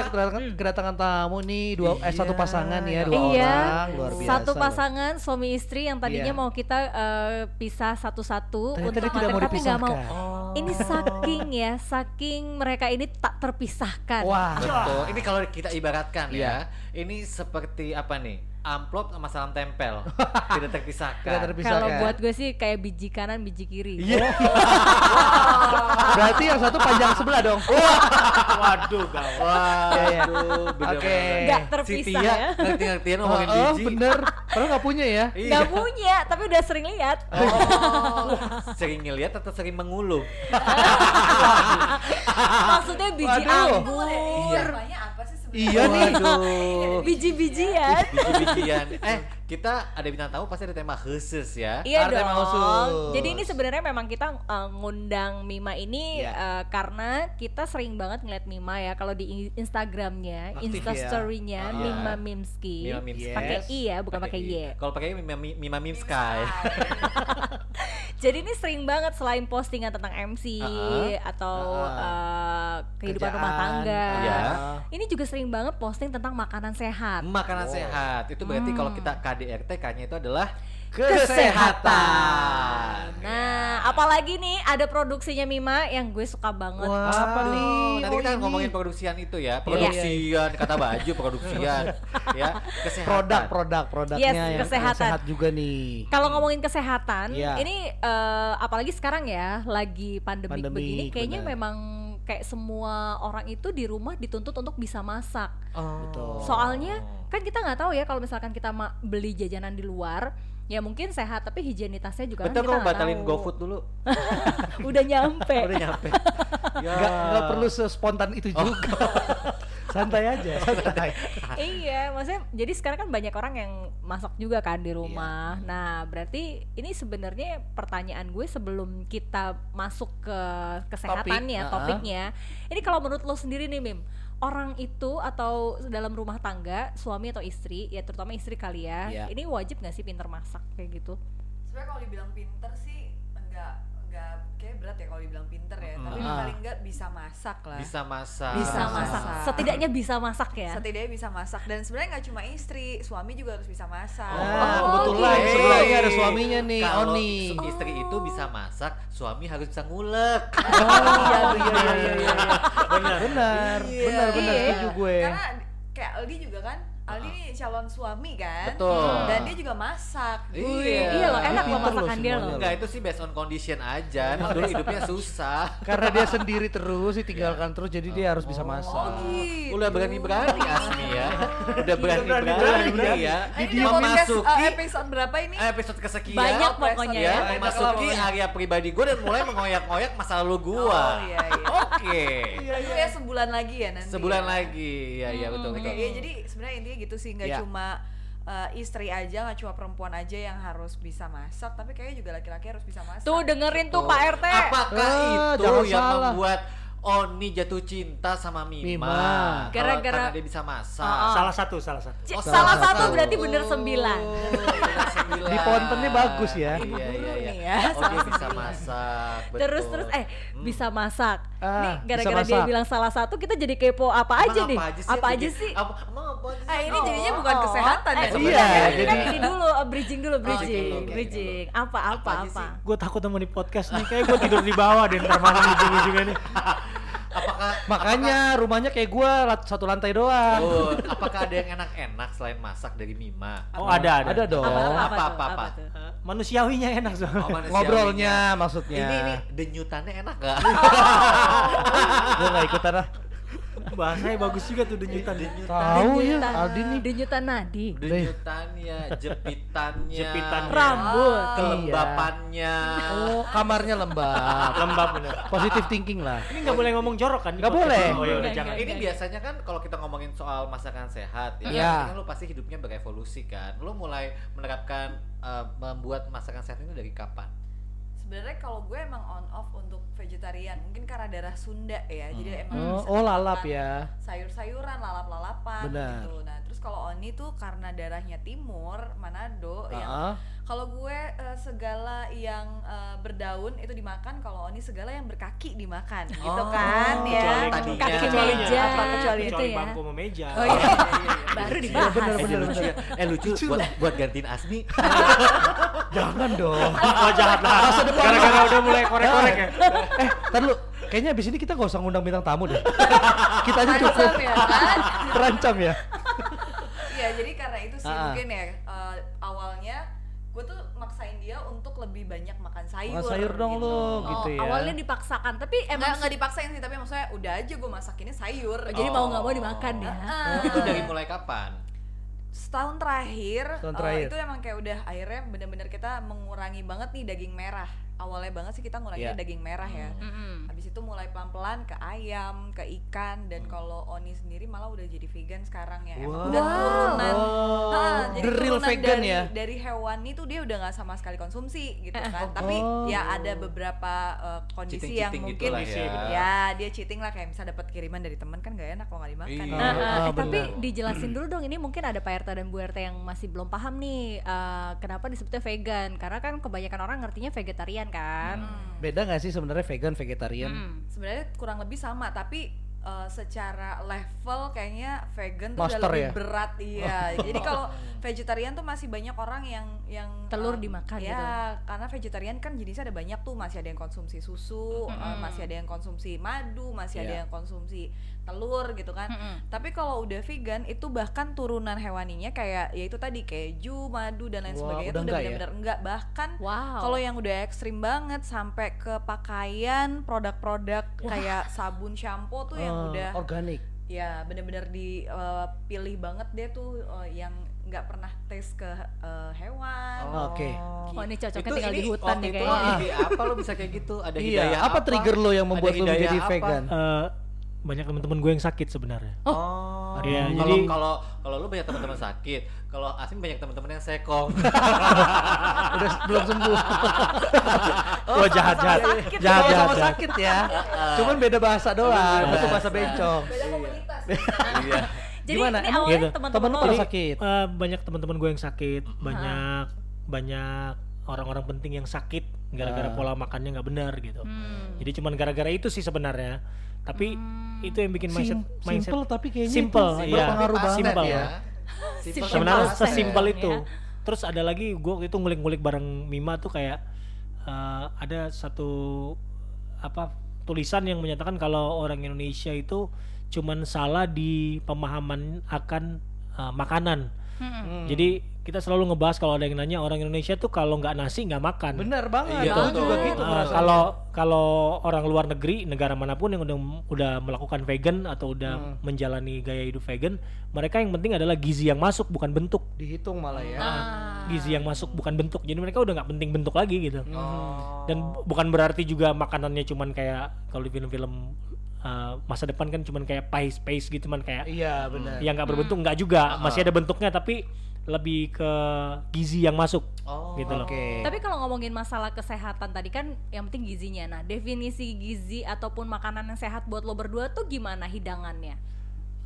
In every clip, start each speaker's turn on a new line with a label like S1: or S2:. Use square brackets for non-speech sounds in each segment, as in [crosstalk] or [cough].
S1: kita kedatangan, kedatangan tamu nih dua eh satu
S2: Iya,
S1: pasangan ya dua
S3: Iya,
S1: orang luar biasa.
S3: satu
S1: loh.
S3: pasangan suami istri yang tadinya
S1: Iya.
S3: mau kita eh, pisah satu-satu
S1: Ternyata
S3: untuk
S1: dia tidak mau
S3: tapi nggak mau.
S2: Oh.
S3: Ini saking ya, saking mereka ini tak terpisahkan.
S1: Wah.
S2: Betul. Ini kalau kita ibaratkan
S1: Iya.
S2: ya, ini seperti apa nih? Amplop sama salam tempel, [laughs] tidak terpisahkan.
S1: Tidak terpisahkan.
S3: Kalau buat gue sih kayak biji kanan, biji kiri.
S1: Iya. [laughs] Berarti yang satu panjang sebelah dong. [laughs]
S4: Waduh, gawat.
S1: Iya, iya.
S2: bener
S1: Oke.
S3: Nggak
S2: Si
S3: terpisah ya.
S2: ngerti-ngertian ngomongin
S1: Oh,
S2: biji.
S1: bener. Padahal nggak punya ya.
S2: Iya.
S3: Nggak punya, tapi udah sering lihat.
S2: Oh, sering ngeliat atau sering menguluh?
S3: Maksudnya biji
S1: Waduh.
S3: anggur,
S2: Iya.
S1: Iya nih.
S3: Biji-bijian.
S2: Biji-bijian. [laughs] Eh, kita ada bintang tamu pasti ada tema khusus ya.
S3: Iya
S1: Ada tema
S3: dong.
S1: khusus.
S3: Jadi ini sebenarnya memang kita uh, ngundang Mima ini
S1: Iya.
S3: uh, karena kita sering banget ngeliat Mima ya kalau di in- Instagramnya, Insta
S1: ya.
S3: Story-nya
S2: Ah.
S3: Mima Mimski.
S2: Mima Mimski.
S3: Pakai
S1: Yes.
S3: i ya, bukan pakai y.
S2: Kalau pakai Mima, Mima Mim Sky. [laughs]
S3: Jadi ini sering banget selain postingan tentang MC
S2: Ah.
S3: atau
S1: Ah.
S3: uh, kehidupan
S1: Kerjaan.
S3: rumah tangga.
S2: Iya.
S3: Ini juga sering banget posting tentang makanan sehat.
S2: Makanan
S1: Oh.
S2: sehat. Itu berarti
S3: Hmm.
S2: kalau kita KDRT K-nya itu adalah
S1: Kesehatan.
S3: Nah, apalagi nih ada produksinya Mima yang gue suka banget.
S1: Wah, apa nih?
S2: Nanti
S1: Oh,
S2: kita
S1: ini.
S2: ngomongin produksian itu ya.
S1: Iya.
S2: Produksian kata baju produksian [laughs] ya. Kesehatan.
S1: Produk-produk produknya
S3: Yes,
S1: yang
S3: kesehatan.
S1: sehat juga nih.
S3: Kalau ngomongin kesehatan,
S1: Iya.
S3: ini eh, apalagi sekarang ya, lagi pandemik,
S1: Pandemik,
S3: begini, kayaknya
S1: benar.
S3: memang kayak semua orang itu di rumah dituntut untuk bisa masak.
S2: Oh.
S1: Betul.
S3: Soalnya kan kita nggak tahu ya kalau misalkan kita beli jajanan di luar, ya mungkin sehat tapi higienitasnya juga kan
S2: Betul
S3: kita
S2: kamu batalin
S3: tahu.
S2: GoFood dulu. [laughs]
S3: Udah nyampe.
S2: Udah nyampe. [laughs] ya.
S1: Nggak, nggak perlu sespontan itu juga. [laughs] santai aja, santai.
S3: iya, maksudnya jadi sekarang kan banyak orang yang masak juga kan di rumah.
S1: Iya.
S3: Nah, berarti ini sebenarnya pertanyaan gue sebelum kita masuk ke kesehatannya,
S1: Topik,
S3: topiknya. Ini kalau menurut lo sendiri nih, Mim, orang itu atau dalam rumah tangga, suami atau istri, ya terutama istri kali ya,
S1: Iya.
S3: ini wajib nggak sih pinter masak kayak gitu?
S5: Sebenarnya kalau dibilang pinter sih enggak enggak kayak berat ya kalau dibilang pinter ya,
S2: Mm.
S5: tapi
S1: Ah.
S5: paling enggak bisa masak lah.
S2: Bisa masak.
S3: Bisa
S5: Bisa
S3: masak.
S5: masak.
S3: Setidaknya bisa masak ya.
S5: Setidaknya bisa masak dan sebenarnya nggak cuma istri, suami juga harus bisa masak.
S1: Nah,
S3: Oh,
S1: kebetulan
S3: gitu.
S1: sebelahnya ada suaminya nih,
S2: Kalau
S1: Oni.
S2: istri itu bisa masak, suami harus bisa ngulek. [laughs]
S1: Oh iya iya iya iya. iya.
S4: Benar.
S1: Benar,
S2: Iya.
S1: benar benar
S3: Iya.
S1: setuju gue.
S5: Karena kayak Aldi juga kan, Aldi ini calon suami kan,
S2: Betul.
S5: dan dia juga masak.
S2: Iya.
S3: Iya loh, enak loh masakan dia loh.
S2: Enggak, itu sih based on condition aja. Emang dulu hidupnya susah.
S1: Karena dia sendiri terus, ditinggalkan terus, jadi dia harus bisa masak.
S5: Oh gitu.
S2: Udah berani-berani Asmi ya. Udah
S4: berani-berani
S2: berani-berani ya.
S5: Nah, ini uh,
S2: Memasuki
S5: episode berapa ini?
S2: episode kesekian.
S3: Banyak
S5: Oh,
S3: pokoknya
S2: ya,
S3: ya.
S2: Memasuki area pribadi gue dan mulai mengoyak-ngoyak masa lalu
S5: Oh
S2: gua.
S5: iya iya.
S2: Oke.
S5: Itu ya sebulan lagi ya nanti.
S2: Sebulan
S5: ya?
S2: lagi. Iya, iya betul
S5: Oke,
S2: betul.
S5: ya jadi sebenarnya intinya gitu sih, nggak
S1: Ya.
S5: cuma uh, istri aja, nggak cuma perempuan aja yang harus bisa masak, tapi kayaknya juga laki-laki harus bisa masak.
S3: Tuh dengerin tuh Pak RT.
S2: Apakah
S1: Eh,
S2: itu yang
S1: salah.
S2: membuat Oni jatuh cinta sama Mima?
S1: Mima.
S3: Gara-gara-
S2: karena dia bisa masak.
S3: Oh, oh.
S4: Salah satu, salah satu.
S3: C-
S2: Oh,
S3: salah
S2: salah
S3: satu
S2: satu.
S3: berarti bener sembilan.
S2: Oh, bener sembilan.
S1: Di pontennya bagus ya.
S2: Iya, iya,
S3: Guru
S2: iya.
S3: nih ya,
S2: Oh, dia bisa masak.
S3: Terus
S2: betul.
S3: terus eh
S2: Hmm.
S3: bisa masak.
S1: Ah,
S3: Nih gara-gara dia bilang salah satu kita jadi kepo apa
S2: Emang
S3: aja nih?
S2: Apa aja sih?
S3: Apa aja sih?
S2: Apa, emang apa aja
S5: Ah,
S2: sih?
S5: ini
S2: Oh.
S5: jadinya bukan
S3: Oh,
S5: kesehatan ya
S3: eh,
S5: sebenarnya.
S1: Iya,
S3: ini kan
S1: jadi-
S3: ini dulu uh, bridging dulu bridging,
S2: dulu, oke,
S3: bridging. Apa apa
S2: Apa?
S4: Gue takut temen di podcast nih, kayak gue tidur di bawah deh ntar malam ujung-ujungnya nih.
S2: Apakah
S1: Makanya rumahnya kayak gua lat- satu lantai doang.
S2: Oh, apakah ada yang enak-enak selain masak dari Mima?
S4: Oh ada, ada.
S1: Ada dong.
S3: Apa apa
S2: Apa,
S3: apa?
S4: Manusiawinya enak
S2: Oh,
S4: soalnya.
S2: manusiawinya.
S1: Ngobrolnya maksudnya.
S2: Ini ini denyutannya enak gak?
S1: Gua nggak ikutan lah.
S4: Bahasanya bagus juga tuh denyutan.
S1: Tahu ya,
S3: Denyutan-
S1: Aldi nih.
S3: Denyutan nadi.
S2: Denyutannya, jepitannya,
S4: Jepitannya.
S3: Rambut.
S2: kelembapannya.
S1: Oh, kamarnya lembab.
S4: Lembab bener.
S1: Positive thinking lah.
S4: Ini nggak boleh ngomong jorok kan?
S1: Nggak boleh.
S4: Oh ya udah jangan.
S2: Ini biasanya kan kalau kita ngomongin soal masakan sehat ya,
S1: Iya.
S2: kan lu pasti hidupnya berevolusi kan. Lu mulai menerapkan eh, membuat masakan sehat ini dari kapan?
S5: Sebenarnya kalau gue emang on off untuk vegetarian mungkin karena darah Sunda ya jadi emang
S1: Oh,
S5: bisa
S1: oh, lalap ya.
S5: sayur-sayuran lalap-lalapan
S1: Benar.
S5: gitu nah terus kalau Oni tuh karena darahnya Timur Manado yang
S1: Ah,
S5: kalau gue eh, segala yang eh, berdaun itu dimakan kalau Oni segala yang berkaki dimakan gitu
S2: Oh,
S5: kan ya
S4: kecuali
S3: kaki
S2: Kecuali
S3: meja
S5: apa, kecuali
S3: gitu
S4: kecuali
S3: ya
S4: bangku sama meja
S5: oh iya, iya, iya.
S3: baru
S1: Iya,
S3: dibahas
S1: bener,
S2: Eh,
S1: bener,
S2: lucu
S1: bener.
S2: ya. Eh lucu, buat buat gantiin Asmi. [laughs]
S1: Jangan dong.
S4: oh jahat lah gara-gara udah mulai korek-korek ya
S1: eh, ntar lu. Kayaknya abis ini kita gak usah ngundang bintang tamu deh. [laughs] kita aja cukup.
S5: Terancam ya kan
S1: Terancam ya.
S5: Iya, jadi karena itu sih
S1: Ah.
S5: mungkin ya banyak makan sayur.
S1: Makan sayur dong
S5: gitu.
S1: lu,
S3: Oh,
S1: gitu ya.
S3: awalnya dipaksakan tapi
S5: Emang nggak dipaksain sih, tapi maksudnya udah aja gue masakinnya sayur.
S3: Oh, jadi mau nggak mau dimakan ya
S5: Ah.
S2: Itu dari mulai kapan?
S5: setahun terakhir,
S1: Setahun
S5: eh,
S1: terakhir.
S5: itu emang kayak udah akhirnya bener-bener kita mengurangi banget nih daging merah. Awalnya banget sih kita ngurangin
S1: Iya.
S5: daging merah ya.
S3: Mm-mm.
S5: Habis itu mulai pelan-pelan ke ayam, ke ikan dan kalau Oni sendiri malah udah jadi vegan sekarang ya.
S1: Wow.
S5: Emang udah turunan.
S1: Oh.
S5: Ah, jadi
S1: The real
S5: turunan
S1: vegan
S5: dari,
S1: ya?
S5: Dari hewan itu dia udah nggak sama sekali konsumsi gitu kan.
S1: Oh.
S5: Tapi ya ada beberapa uh, kondisi yang
S2: Cheating-cheating
S5: mungkin
S2: gitulah ya.
S5: ya dia cheating lah kayak misal dapat kiriman dari teman kan gak enak kalau nggak dimakan.
S2: Iya.
S3: Nah,
S1: Ah,
S3: eh, eh, tapi dijelasin dulu dong ini mungkin ada Pak RT dan Bu RT yang masih belum paham nih eh, kenapa disebutnya vegan karena kan kebanyakan orang ngertinya vegetarian kan.
S5: Hmm.
S1: Beda gak sih sebenarnya vegan vegetarian?
S3: Mm.
S5: Sebenarnya kurang lebih sama tapi uh, secara level kayaknya vegan tuh
S1: Master
S5: udah lebih
S1: ya?
S5: berat [laughs] iya. Jadi kalau vegetarian tuh masih banyak orang yang yang
S3: Telur
S5: uh,
S3: dimakan
S5: ya,
S3: gitu.
S5: karena vegetarian kan jenisnya ada banyak tuh, masih ada yang konsumsi susu, uh,
S3: Mm-mm.
S5: masih ada yang konsumsi madu, masih ada
S1: Iya.
S5: yang konsumsi telur gitu kan.
S3: Mm-mm.
S5: Tapi kalau udah vegan itu bahkan turunan hewaninya kayak ya itu tadi keju, madu dan lain
S1: Wah,
S5: sebagainya
S1: udah
S5: itu udah
S1: enggak ya?
S5: benar-benar enggak. Bahkan
S3: Wow.
S5: kalau yang udah ekstrim banget sampai ke pakaian, produk-produk kayak sabun, shampoo tuh yang
S1: Eh,
S5: udah
S1: organik.
S5: ya bener-bener dipilih banget dia tuh eh, yang nggak pernah tes ke eh, hewan.
S1: Oke.
S3: Oh ini cocoknya
S2: Itu
S3: tinggal
S2: ini
S3: di hutan nih
S2: itu
S3: kayaknya.
S2: apa lo bisa kayak gitu? Ada
S1: Iya,
S2: hidayah
S1: apa trigger lo yang membuat lo menjadi
S2: apa?
S1: vegan?
S4: Eh, banyak teman-teman gue yang sakit sebenarnya
S2: Oh,
S4: Iya,
S2: kalau
S4: jadi-
S2: kalau kalau lu banyak teman-teman sakit, kalau Asim banyak teman-teman yang sekong. [laughs]
S1: Udah belum sembuh.
S4: oh jahat jahat
S5: sakit.
S4: jahat
S1: Sama-sama
S4: jahat, jahat.
S1: sakit ya. [laughs] Cuman beda bahasa doang.
S2: Beda
S1: Itu bahasa
S2: bahasa.
S1: bencong.
S5: Beda komunitas. [laughs]
S2: Iya.
S3: Jadi
S1: Gimana?
S3: ini awalnya
S4: gitu?
S3: teman-teman
S1: lu
S4: Jadi,
S1: sakit.
S4: eh, banyak teman-teman gue yang sakit banyak banyak orang-orang penting yang sakit gara-gara
S1: Ah.
S4: pola makannya nggak benar gitu
S3: Hmm.
S4: jadi cuman gara-gara itu sih sebenarnya tapi
S3: Hmm.
S4: itu yang bikin mindset
S1: Sim-
S4: mindset
S1: simple tapi kayaknya
S4: Simple,
S1: itu berpengaruh
S2: Tapi
S1: banget
S4: Simple.
S1: ya.
S2: Simple
S4: sebenarnya
S2: pasten
S4: sesimpel
S3: ya.
S4: itu terus ada lagi gue itu ngulik-ngulik bareng Mima tuh kayak eh, ada satu apa tulisan yang menyatakan kalau orang Indonesia itu cuman salah di pemahaman akan eh, makanan
S3: Hmm.
S4: jadi kita selalu ngebahas kalau ada yang nanya orang Indonesia tuh kalau nggak nasi nggak makan
S1: Bener banget.
S2: Iya,
S1: Aku
S2: betul.
S1: juga gitu
S4: Uh,
S1: merasa.
S4: kalau kalau orang luar negeri negara mana pun yang udah udah melakukan vegan atau udah
S1: Hmm.
S4: menjalani gaya hidup vegan mereka yang penting adalah gizi yang masuk bukan bentuk
S1: dihitung malah ya.
S3: Ah.
S4: gizi yang masuk bukan bentuk jadi mereka udah nggak penting bentuk lagi gitu
S2: Oh.
S4: dan bu- bukan berarti juga makanannya cuman kayak kalau di film-film uh, masa depan kan cuman kayak pie space gitu cuman kayak
S1: Iya benar.
S4: yang nggak berbentuk nggak juga
S2: Ah.
S4: masih ada bentuknya tapi lebih ke gizi yang masuk
S2: Oh.
S4: gitu loh
S1: Oke.
S3: Tapi kalau ngomongin masalah kesehatan tadi kan yang penting gizinya. Nah, definisi gizi ataupun makanan yang sehat buat lo berdua tuh gimana hidangannya?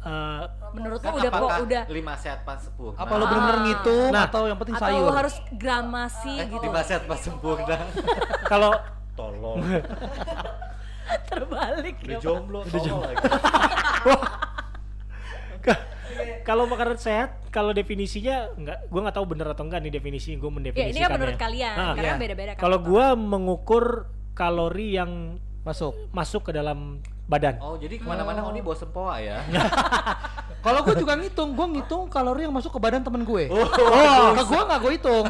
S4: Uh,
S3: Menurut
S2: Kan
S3: lo udah
S2: apakah
S3: kok udah
S2: lima sehat pas sempurna?
S1: Apa lo bener-bener ngitung
S4: Nah.
S1: atau yang penting
S3: atau
S1: sayur?
S3: lo harus gramasi
S2: eh,
S3: gitu?
S2: lima sehat pas sempurna. [laughs]
S4: kalau
S2: Tolong. [laughs]
S3: Terbalik
S2: Udah
S3: ya.
S2: Jomblo, tolong lagi. [laughs]
S4: kalau makanan sehat kalau definisinya nggak gue nggak tahu bener atau enggak nih definisi gue
S3: Ya
S4: mendefinisikannya
S3: ini kan menurut kalian,
S4: Ah,
S3: karena
S1: iya.
S3: beda-beda kan.
S4: kalau gue mengukur kalori yang
S1: Masuk.
S4: masuk ke dalam badan
S2: Oh, jadi ke mana-mana Oni bawa sempoa ya? [laughs]
S1: Kalau gue juga ngitung, gue ngitung kalori yang masuk ke badan temen gue.
S2: Oh,
S1: ke gue nggak gue hitung.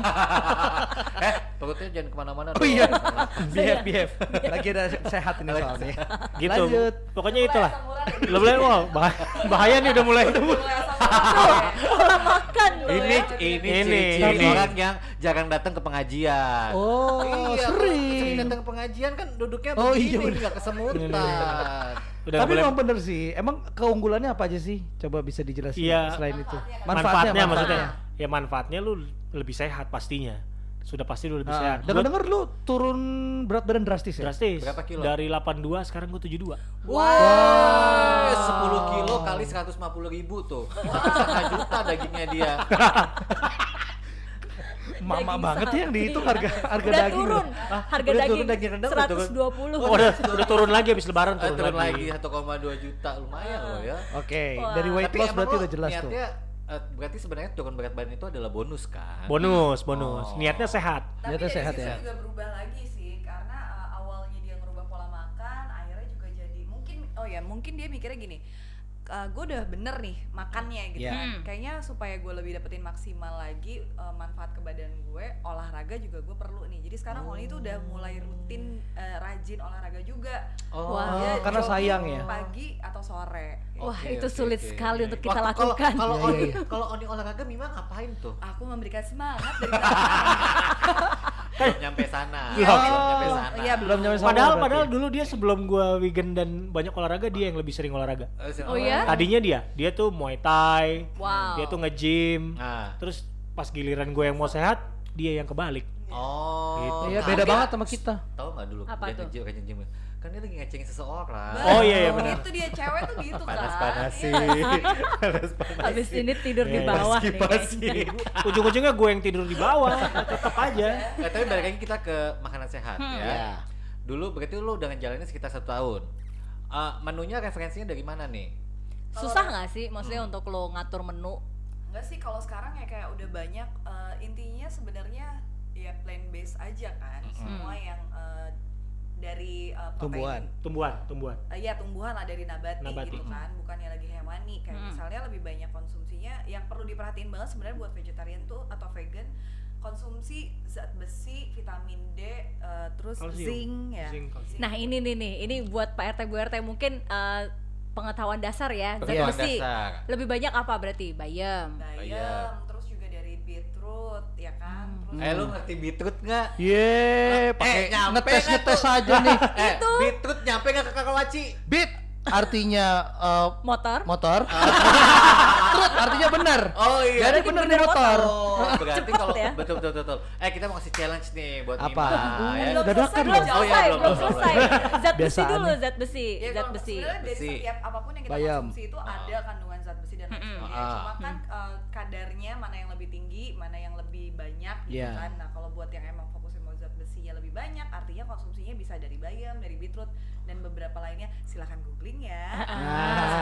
S1: [laughs]
S2: eh, perutnya jangan ke mana-mana
S1: Oh iya. [laughs] behave, behave. Lagi ada sehat ini soalnya.
S4: gitu
S1: Lanjut.
S4: pokoknya itulah lo boleh wah bah- bahaya nih udah mulai
S5: Mulai asam urat
S3: pola makan lo
S2: Ini
S3: ya.
S2: ini
S4: Ini, ini.
S2: orang yang jarang datang ke pengajian.
S1: Oh,
S2: iya, sering
S1: sering.
S2: datang ke pengajian kan duduknya
S1: Oh,
S2: begini,
S1: iya,
S2: nggak kesemutan.
S4: Udah
S1: Tapi memang bener sih. Emang keunggulannya apa aja sih? Coba bisa dijelasin
S4: Iya.
S1: selain itu.
S4: manfaatnya,
S1: manfaatnya.
S4: maksudnya ya manfaatnya lu lebih sehat pastinya sudah pasti udah lebih
S1: Nah,
S4: sehat. Gua
S1: dengar-dengar lu turun berat badan drastis ya?
S4: drastis.
S2: Berapa kilo?
S4: Dari 82 sekarang gue 72.
S2: Wah, 10 kilo kali 150 ribu tuh. [laughs] Setengah juta dagingnya dia. [laughs]
S1: Mama
S3: Daging
S1: banget ya yang
S3: sapi.
S1: dihitung harga harga
S3: udah
S1: daging.
S3: turun harga
S2: Udah
S3: daging,
S2: turun daging rendang, udah turun.
S3: 120
S4: Oh, udah, udah turun lagi habis lebaran turun,
S2: turun
S4: lagi.
S2: lagi 1,2 juta lumayan loh ya.
S1: Oke,
S3: Wah.
S1: dari weight
S2: Tapi
S1: loss berarti
S2: lo
S1: udah jelas tuh.
S2: niatnya, eh, berarti sebenarnya turun berat badan itu adalah bonus kan?
S4: Bonus, bonus.
S2: Oh.
S4: Niatnya sehat.
S5: Tapi dari
S1: sehat ya.
S5: juga berubah lagi sih karena uh, awalnya dia ngerubah pola makan, akhirnya juga jadi mungkin oh ya mungkin dia mikirnya gini, gue udah bener nih makannya gitu kan.
S3: Hmm.
S5: Kayaknya supaya gue lebih dapetin maksimal lagi uh, manfaat ke badan gue, olahraga juga gue perlu nih. Jadi sekarang Oni tuh udah mulai rutin uh, rajin olahraga juga.
S2: Oh,
S3: Wah.
S5: Dia
S1: karena sayang ya.
S5: Pagi atau sore.
S3: Wah, itu
S2: oke,
S3: sulit
S2: oke.
S3: sekali untuk kita
S2: Waktu- kalau-
S3: lakukan.
S2: Kalau
S1: Iya,
S2: Oni,
S1: iya.
S2: kalau Oni olahraga Mima ngapain tuh?
S5: Aku memberikan semangat dari [laughs] belakang.
S2: Belum nyampe sana. [laughs]
S5: Iya,
S2: belum
S5: belum.
S2: nyampe sana.
S5: Iya,
S1: Belum nyampe sana
S4: Padahal
S1: berarti.
S4: padahal dulu dia sebelum gua vegan dan banyak olahraga dia yang lebih sering olahraga.
S2: Sih,
S3: Oh ya?
S4: Tadinya dia, dia tuh Muay Thai,
S3: Wow.
S4: dia tuh nge-gym.
S2: Nah.
S4: Terus pas giliran gue yang mau sehat, dia yang kebalik.
S2: Oh.
S4: Gitu.
S1: Iya, beda banget sama kita.
S2: Tahu nggak dulu
S3: Apa
S2: dia
S3: tuh?
S2: nge-gym kayak gym Kan dia lagi ngecengin seseorang.
S4: Oh, iya, iya, benar.
S5: Itu dia cewek tuh gitu kan.
S2: Panas-panas sih. Panas-panas.
S3: Habis ini tidur di
S4: Iya,
S3: bawah nih.
S2: Kipasi.
S4: Ujung-ujungnya gue yang tidur di bawah, tetap aja.
S2: Eh, tapi balik lagi kita ke makanan sehat
S3: Hmm.
S2: ya.
S1: Iya.
S2: Dulu berarti lu udah ngejalanin sekitar satu tahun. Eh, menunya referensinya dari mana nih?
S3: Susah nggak sih maksudnya untuk lo ngatur menu?
S5: Enggak sih kalau sekarang ya kayak udah banyak eh, intinya sebenarnya ya plant based aja kan. Semua yang eh, dari eh, protein.
S1: Tumbuhan.
S4: Tumbuhan, tumbuhan.
S5: Eh, Iya tumbuhan lah dari nabati,
S4: Nabati.
S5: gitu kan, bukan yang lagi hewani. Kayak
S3: Mm.
S5: misalnya lebih banyak konsumsinya yang perlu diperhatiin banget sebenarnya buat vegetarian tuh atau vegan konsumsi zat besi, vitamin D, eh, terus
S4: Kalsium.
S5: zinc ya.
S4: Zinc, kalsium.
S3: Nah ini nih nih, ini buat Pak RT Bu RT mungkin eh, pengetahuan dasar ya. Zat
S1: Iya.
S3: besi.
S2: Dasar.
S3: Lebih banyak apa berarti? Bayam.
S5: bayam,
S2: Bayam.
S5: terus juga dari beetroot ya Terus
S2: Eh lu ngerti beetroot nggak?
S1: Ye, pakai
S2: Eh, nyampe
S1: ngetes
S2: nggak
S1: ngetes aja nih.
S2: Eh, beetroot nyampe nggak ke Kakawaci?
S1: Beat artinya eh,
S3: Motor.
S1: motor. [laughs] Trut artinya benar.
S2: Oh iya.
S1: Jadi benar di motor.
S2: Oh, berarti
S3: Cepet
S2: kalau
S3: ya.
S2: betul betul betul. Eh kita mau kasih challenge nih buat
S1: Apa?
S2: Mima, ya.
S5: Belum
S1: dadakan
S5: selesai,
S3: belum
S5: belum
S2: Oh iya,
S3: selesai,
S2: belum,
S3: belum selesai. Zat besi dulu, zat besi,
S5: Ya,
S3: zat besi.
S5: sebenarnya dari setiap apa pun yang kita
S1: Bayam.
S5: konsumsi itu ada kandungan zat besi dan lain sebagainya.
S2: Ah.
S5: Cuma kan eh, kadarnya mana yang lebih tinggi, mana yang lebih banyak gitu
S1: Iya.
S5: kan. Nah, kalau buat yang emang fokusnya mau zat besinya lebih banyak, artinya konsumsinya bisa dari bayam, dari beetroot dan beberapa lainnya. Silahkan googling ya. Terus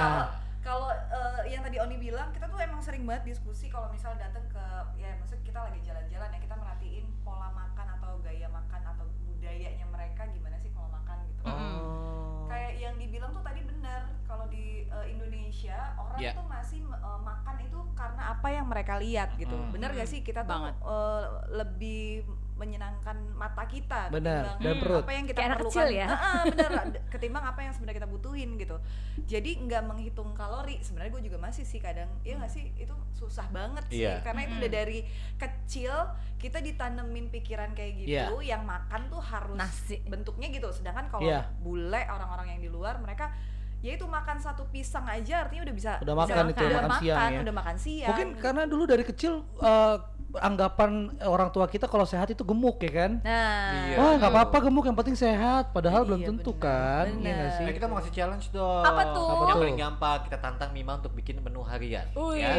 S5: kalau kalau eh, yang tadi Oni bilang, kita tuh emang sering banget diskusi kalau misal datang ke ya maksud kita lagi jalan-jalan ya kita merhatiin pola makan atau gaya makan atau budayanya mereka gimana sih pola makan gitu.
S2: Oh.
S5: kayak yang dibilang tuh tadi benar kalau di uh, Indonesia orang
S1: Ya.
S5: tuh masih uh, makan itu karena apa yang mereka lihat gitu
S2: Mm.
S5: benar gak sih kita tuh
S3: Banget.
S5: uh, lebih menyenangkan mata kita
S1: Benar,
S5: ketimbang
S1: dan perut.
S5: apa yang kita
S3: Kayak anak
S5: perlukan
S3: kecil ya. [laughs]
S5: D- ketimbang apa yang sebenarnya kita butuhin gitu jadi nggak menghitung kalori sebenarnya gue juga masih sih kadang ya nggak sih itu susah banget sih
S2: Iya.
S5: karena itu udah dari kecil kita ditanemin pikiran kayak gitu
S1: Iya.
S5: yang makan tuh harus
S3: Nasi.
S5: bentuknya gitu sedangkan kalau
S1: Iya.
S5: bule orang-orang yang di luar mereka ya itu makan satu pisang aja artinya udah bisa
S1: Udah
S5: bisa
S1: makan itu,
S5: udah
S1: makan siang ya.
S5: udah makan siang
S1: Mungkin karena dulu dari kecil eh, anggapan orang tua kita kalau sehat itu gemuk ya kan?
S5: nah
S2: Iya.
S1: Wah nggak apa-apa gemuk yang penting sehat. Padahal belum
S5: Iya,
S1: tentu
S5: benar,
S1: kan? Iya
S5: benar.
S1: nggak sih?
S2: Eh, kita mau kasih challenge dong.
S3: Apa tuh?
S1: Apa
S2: Yang
S1: tuh?
S2: paling gampang kita tantang Mima untuk bikin menu harian.
S3: Wih.
S2: Ya.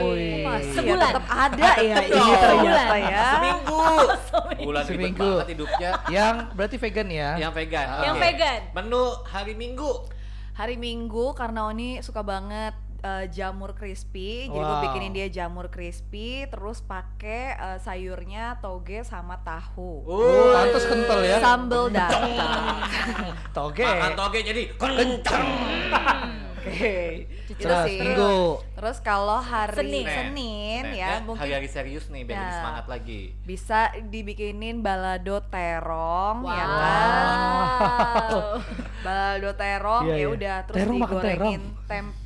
S5: Masih
S3: Sebulan.
S5: ya, tetap ada ya ini ternyata ya
S2: Seminggu. Bulan ribet
S1: Seminggu.
S2: banget hidupnya.
S1: Yang berarti vegan ya?
S2: Yang vegan.
S3: Yang
S2: Oke.
S3: vegan.
S2: Menu hari Minggu.
S5: hari Minggu karena Oni suka banget eh, jamur crispy jadi gue
S1: Wow.
S5: bikinin dia jamur crispy terus pakai eh, sayurnya toge sama tahu
S1: Oh, pantas kental ya.
S5: sambal datang [laughs]
S1: Toge.
S2: Makan toge jadi kenceng.
S5: oke [laughs] itu
S1: Terus
S5: sih
S1: minggu.
S5: terus kalau hari
S3: Senin.
S5: Senin,
S2: Nah,
S5: ya
S2: ya,
S5: mungkin
S2: hari-hari serius nih biar lebih
S5: Ya.
S2: semangat lagi.
S5: bisa dibikinin balado terong ya
S3: Wow.
S5: kan [laughs] balado terong
S1: Iya,
S5: ya
S1: iya.
S5: udah terus
S1: Terong
S5: digorengin tempe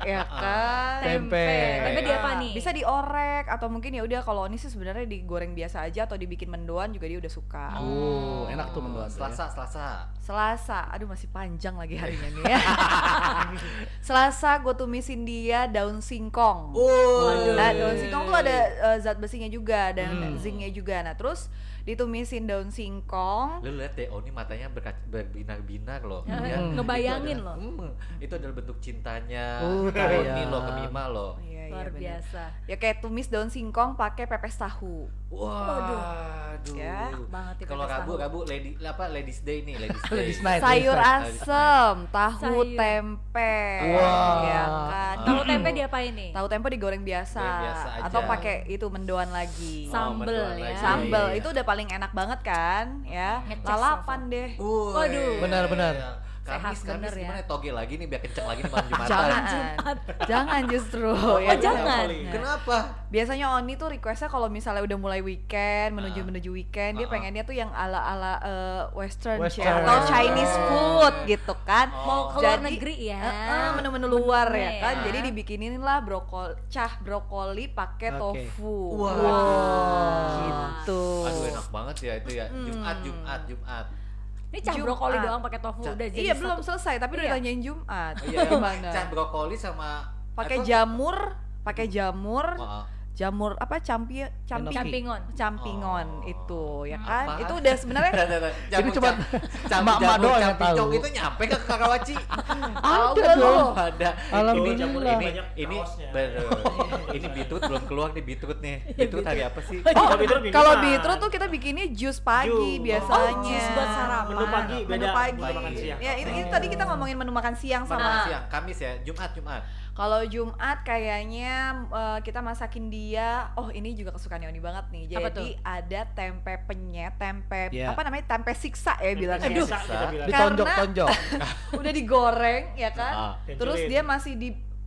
S5: ya kan
S1: Tempe.
S3: Tempe di apa
S5: Ah,
S3: nih?
S5: bisa diorek atau mungkin ya udah kalau ini sih sebenarnya digoreng biasa aja atau dibikin mendoan juga dia udah suka
S1: Oh, enak tuh mendoan. ya.
S2: Selasa, Selasa.
S5: Selasa, aduh masih panjang lagi harinya nih ya. [laughs] Selasa gue tumisin dia daun singkong.
S2: Oh,
S5: Nah, daun singkong tuh ada eh, zat besinya juga dan
S1: Hmm.
S5: zincnya juga. Nah, terus ditumisin daun singkong.
S2: Lu lihat deh, oh ini matanya berbinar-binar loh.
S3: Ya,
S2: Ya, itu
S3: ngebayangin
S2: adalah-
S3: loh.
S2: Hmm, itu adalah bentuk cintanya
S1: Oh,
S2: ke Oni
S1: sayang.
S2: loh, ke Mima loh.
S5: Iya, iya,
S3: Luar
S5: bener.
S3: biasa.
S5: Ya kayak tumis daun singkong pakai pepes tahu.
S2: Wah, aduh.
S5: Ya,
S3: banget nih
S2: Kalau Rabu. Rabu lady apa Ladies Day nih, Ladies [laughs] Day.
S1: Ladies Night.
S5: Sayur asem, tahu
S3: Sayur.
S5: tempe.
S1: Wah.
S5: Ya kan.
S3: Tahu tempe diapain nih?
S5: Tahu tempe digoreng biasa,
S2: Goreng biasa aja.
S5: atau pakai itu mendoan lagi.
S3: Sam- Sambel ya.
S2: lagi.
S5: Sambel
S2: Iya.
S5: itu udah paling enak banget kan, ya. Lalapan deh.
S3: Waduh.
S1: Benar-benar.
S3: Sehat
S2: Kamis,
S3: bener
S2: Kamis
S3: ya.
S2: gimana toge lagi nih biar kenceng lagi nih malam [laughs] Jumatan.
S5: Jangan,
S3: Jumat.
S5: jangan justru.
S3: Oh,
S5: ya
S3: jangan.
S5: Nah,
S2: Kenapa?
S5: Biasanya Oni tuh requestnya kalau misalnya udah mulai weekend, menuju menuju weekend, dia
S2: Ah.
S5: pengennya tuh yang ala ala western,
S1: Western.
S5: chef atau Chinese food gitu kan.
S3: Mau keluar
S5: Jadi,
S3: negeri ya.
S5: eh, menu-menu luar ya
S3: Menunya
S5: kan.
S3: ya.
S5: Jadi dibikinin lah brokoli, cah brokoli pakai
S1: Oke.
S5: tofu.
S2: Wah.
S5: gitu.
S2: Aduh enak banget ya itu ya. Jumat. Jumat, Jumat.
S3: Ini cah
S5: Jumat.
S3: brokoli doang pakai tofu
S2: Ca-
S3: udah jadi
S5: Iya belum
S3: satu.
S5: selesai tapi udah
S3: Iya.
S5: tanyain Jumat.
S2: Oh, iya,
S5: Gimana?
S2: Cat brokoli sama
S5: Pakai jamur, pakai jamur,
S2: oh.
S5: Jamur apa campi campi
S3: Campingon.
S5: campingon
S2: Oh.
S5: itu ya kan
S2: Apaan?
S5: itu udah sebenarnya [laughs]
S2: Jamur
S1: cuma [laughs]
S2: jamur
S1: emak-emak
S2: jamur
S1: doang yang tahu.
S2: itu nyampe ke Karawaci. [laughs]
S5: Ada loh.
S2: Ada.
S1: Alhamdulillah.
S2: Ini
S4: Banyak
S2: ini bener. ini beetroot belum keluar nih beetroot nih. Beetroot hari apa sih?
S5: oh
S4: Kalau beetroot
S5: beetroot tuh kita bikinnya jus pagi biasanya
S3: Oh, jus buat sarapan.
S4: Menu pagi
S5: menu pagi
S4: buat makan siang.
S5: ya ini, ini tadi kita ngomongin menu makan siang
S2: Makan
S5: sama
S2: siang, Kamis ya, Jumat, Jumat.
S5: Kalau Jumat kayaknya eh, kita masakin dia oh ini juga kesukaannya Oni banget nih
S3: Apa
S5: jadi ada tempe penyet tempe
S1: Iya.
S5: apa namanya tempe siksa ya bilangnya
S4: bilang.
S1: Ditonjok-tonjok. [laughs]
S5: udah digoreng ya kan
S2: Ah.
S5: terus dia masih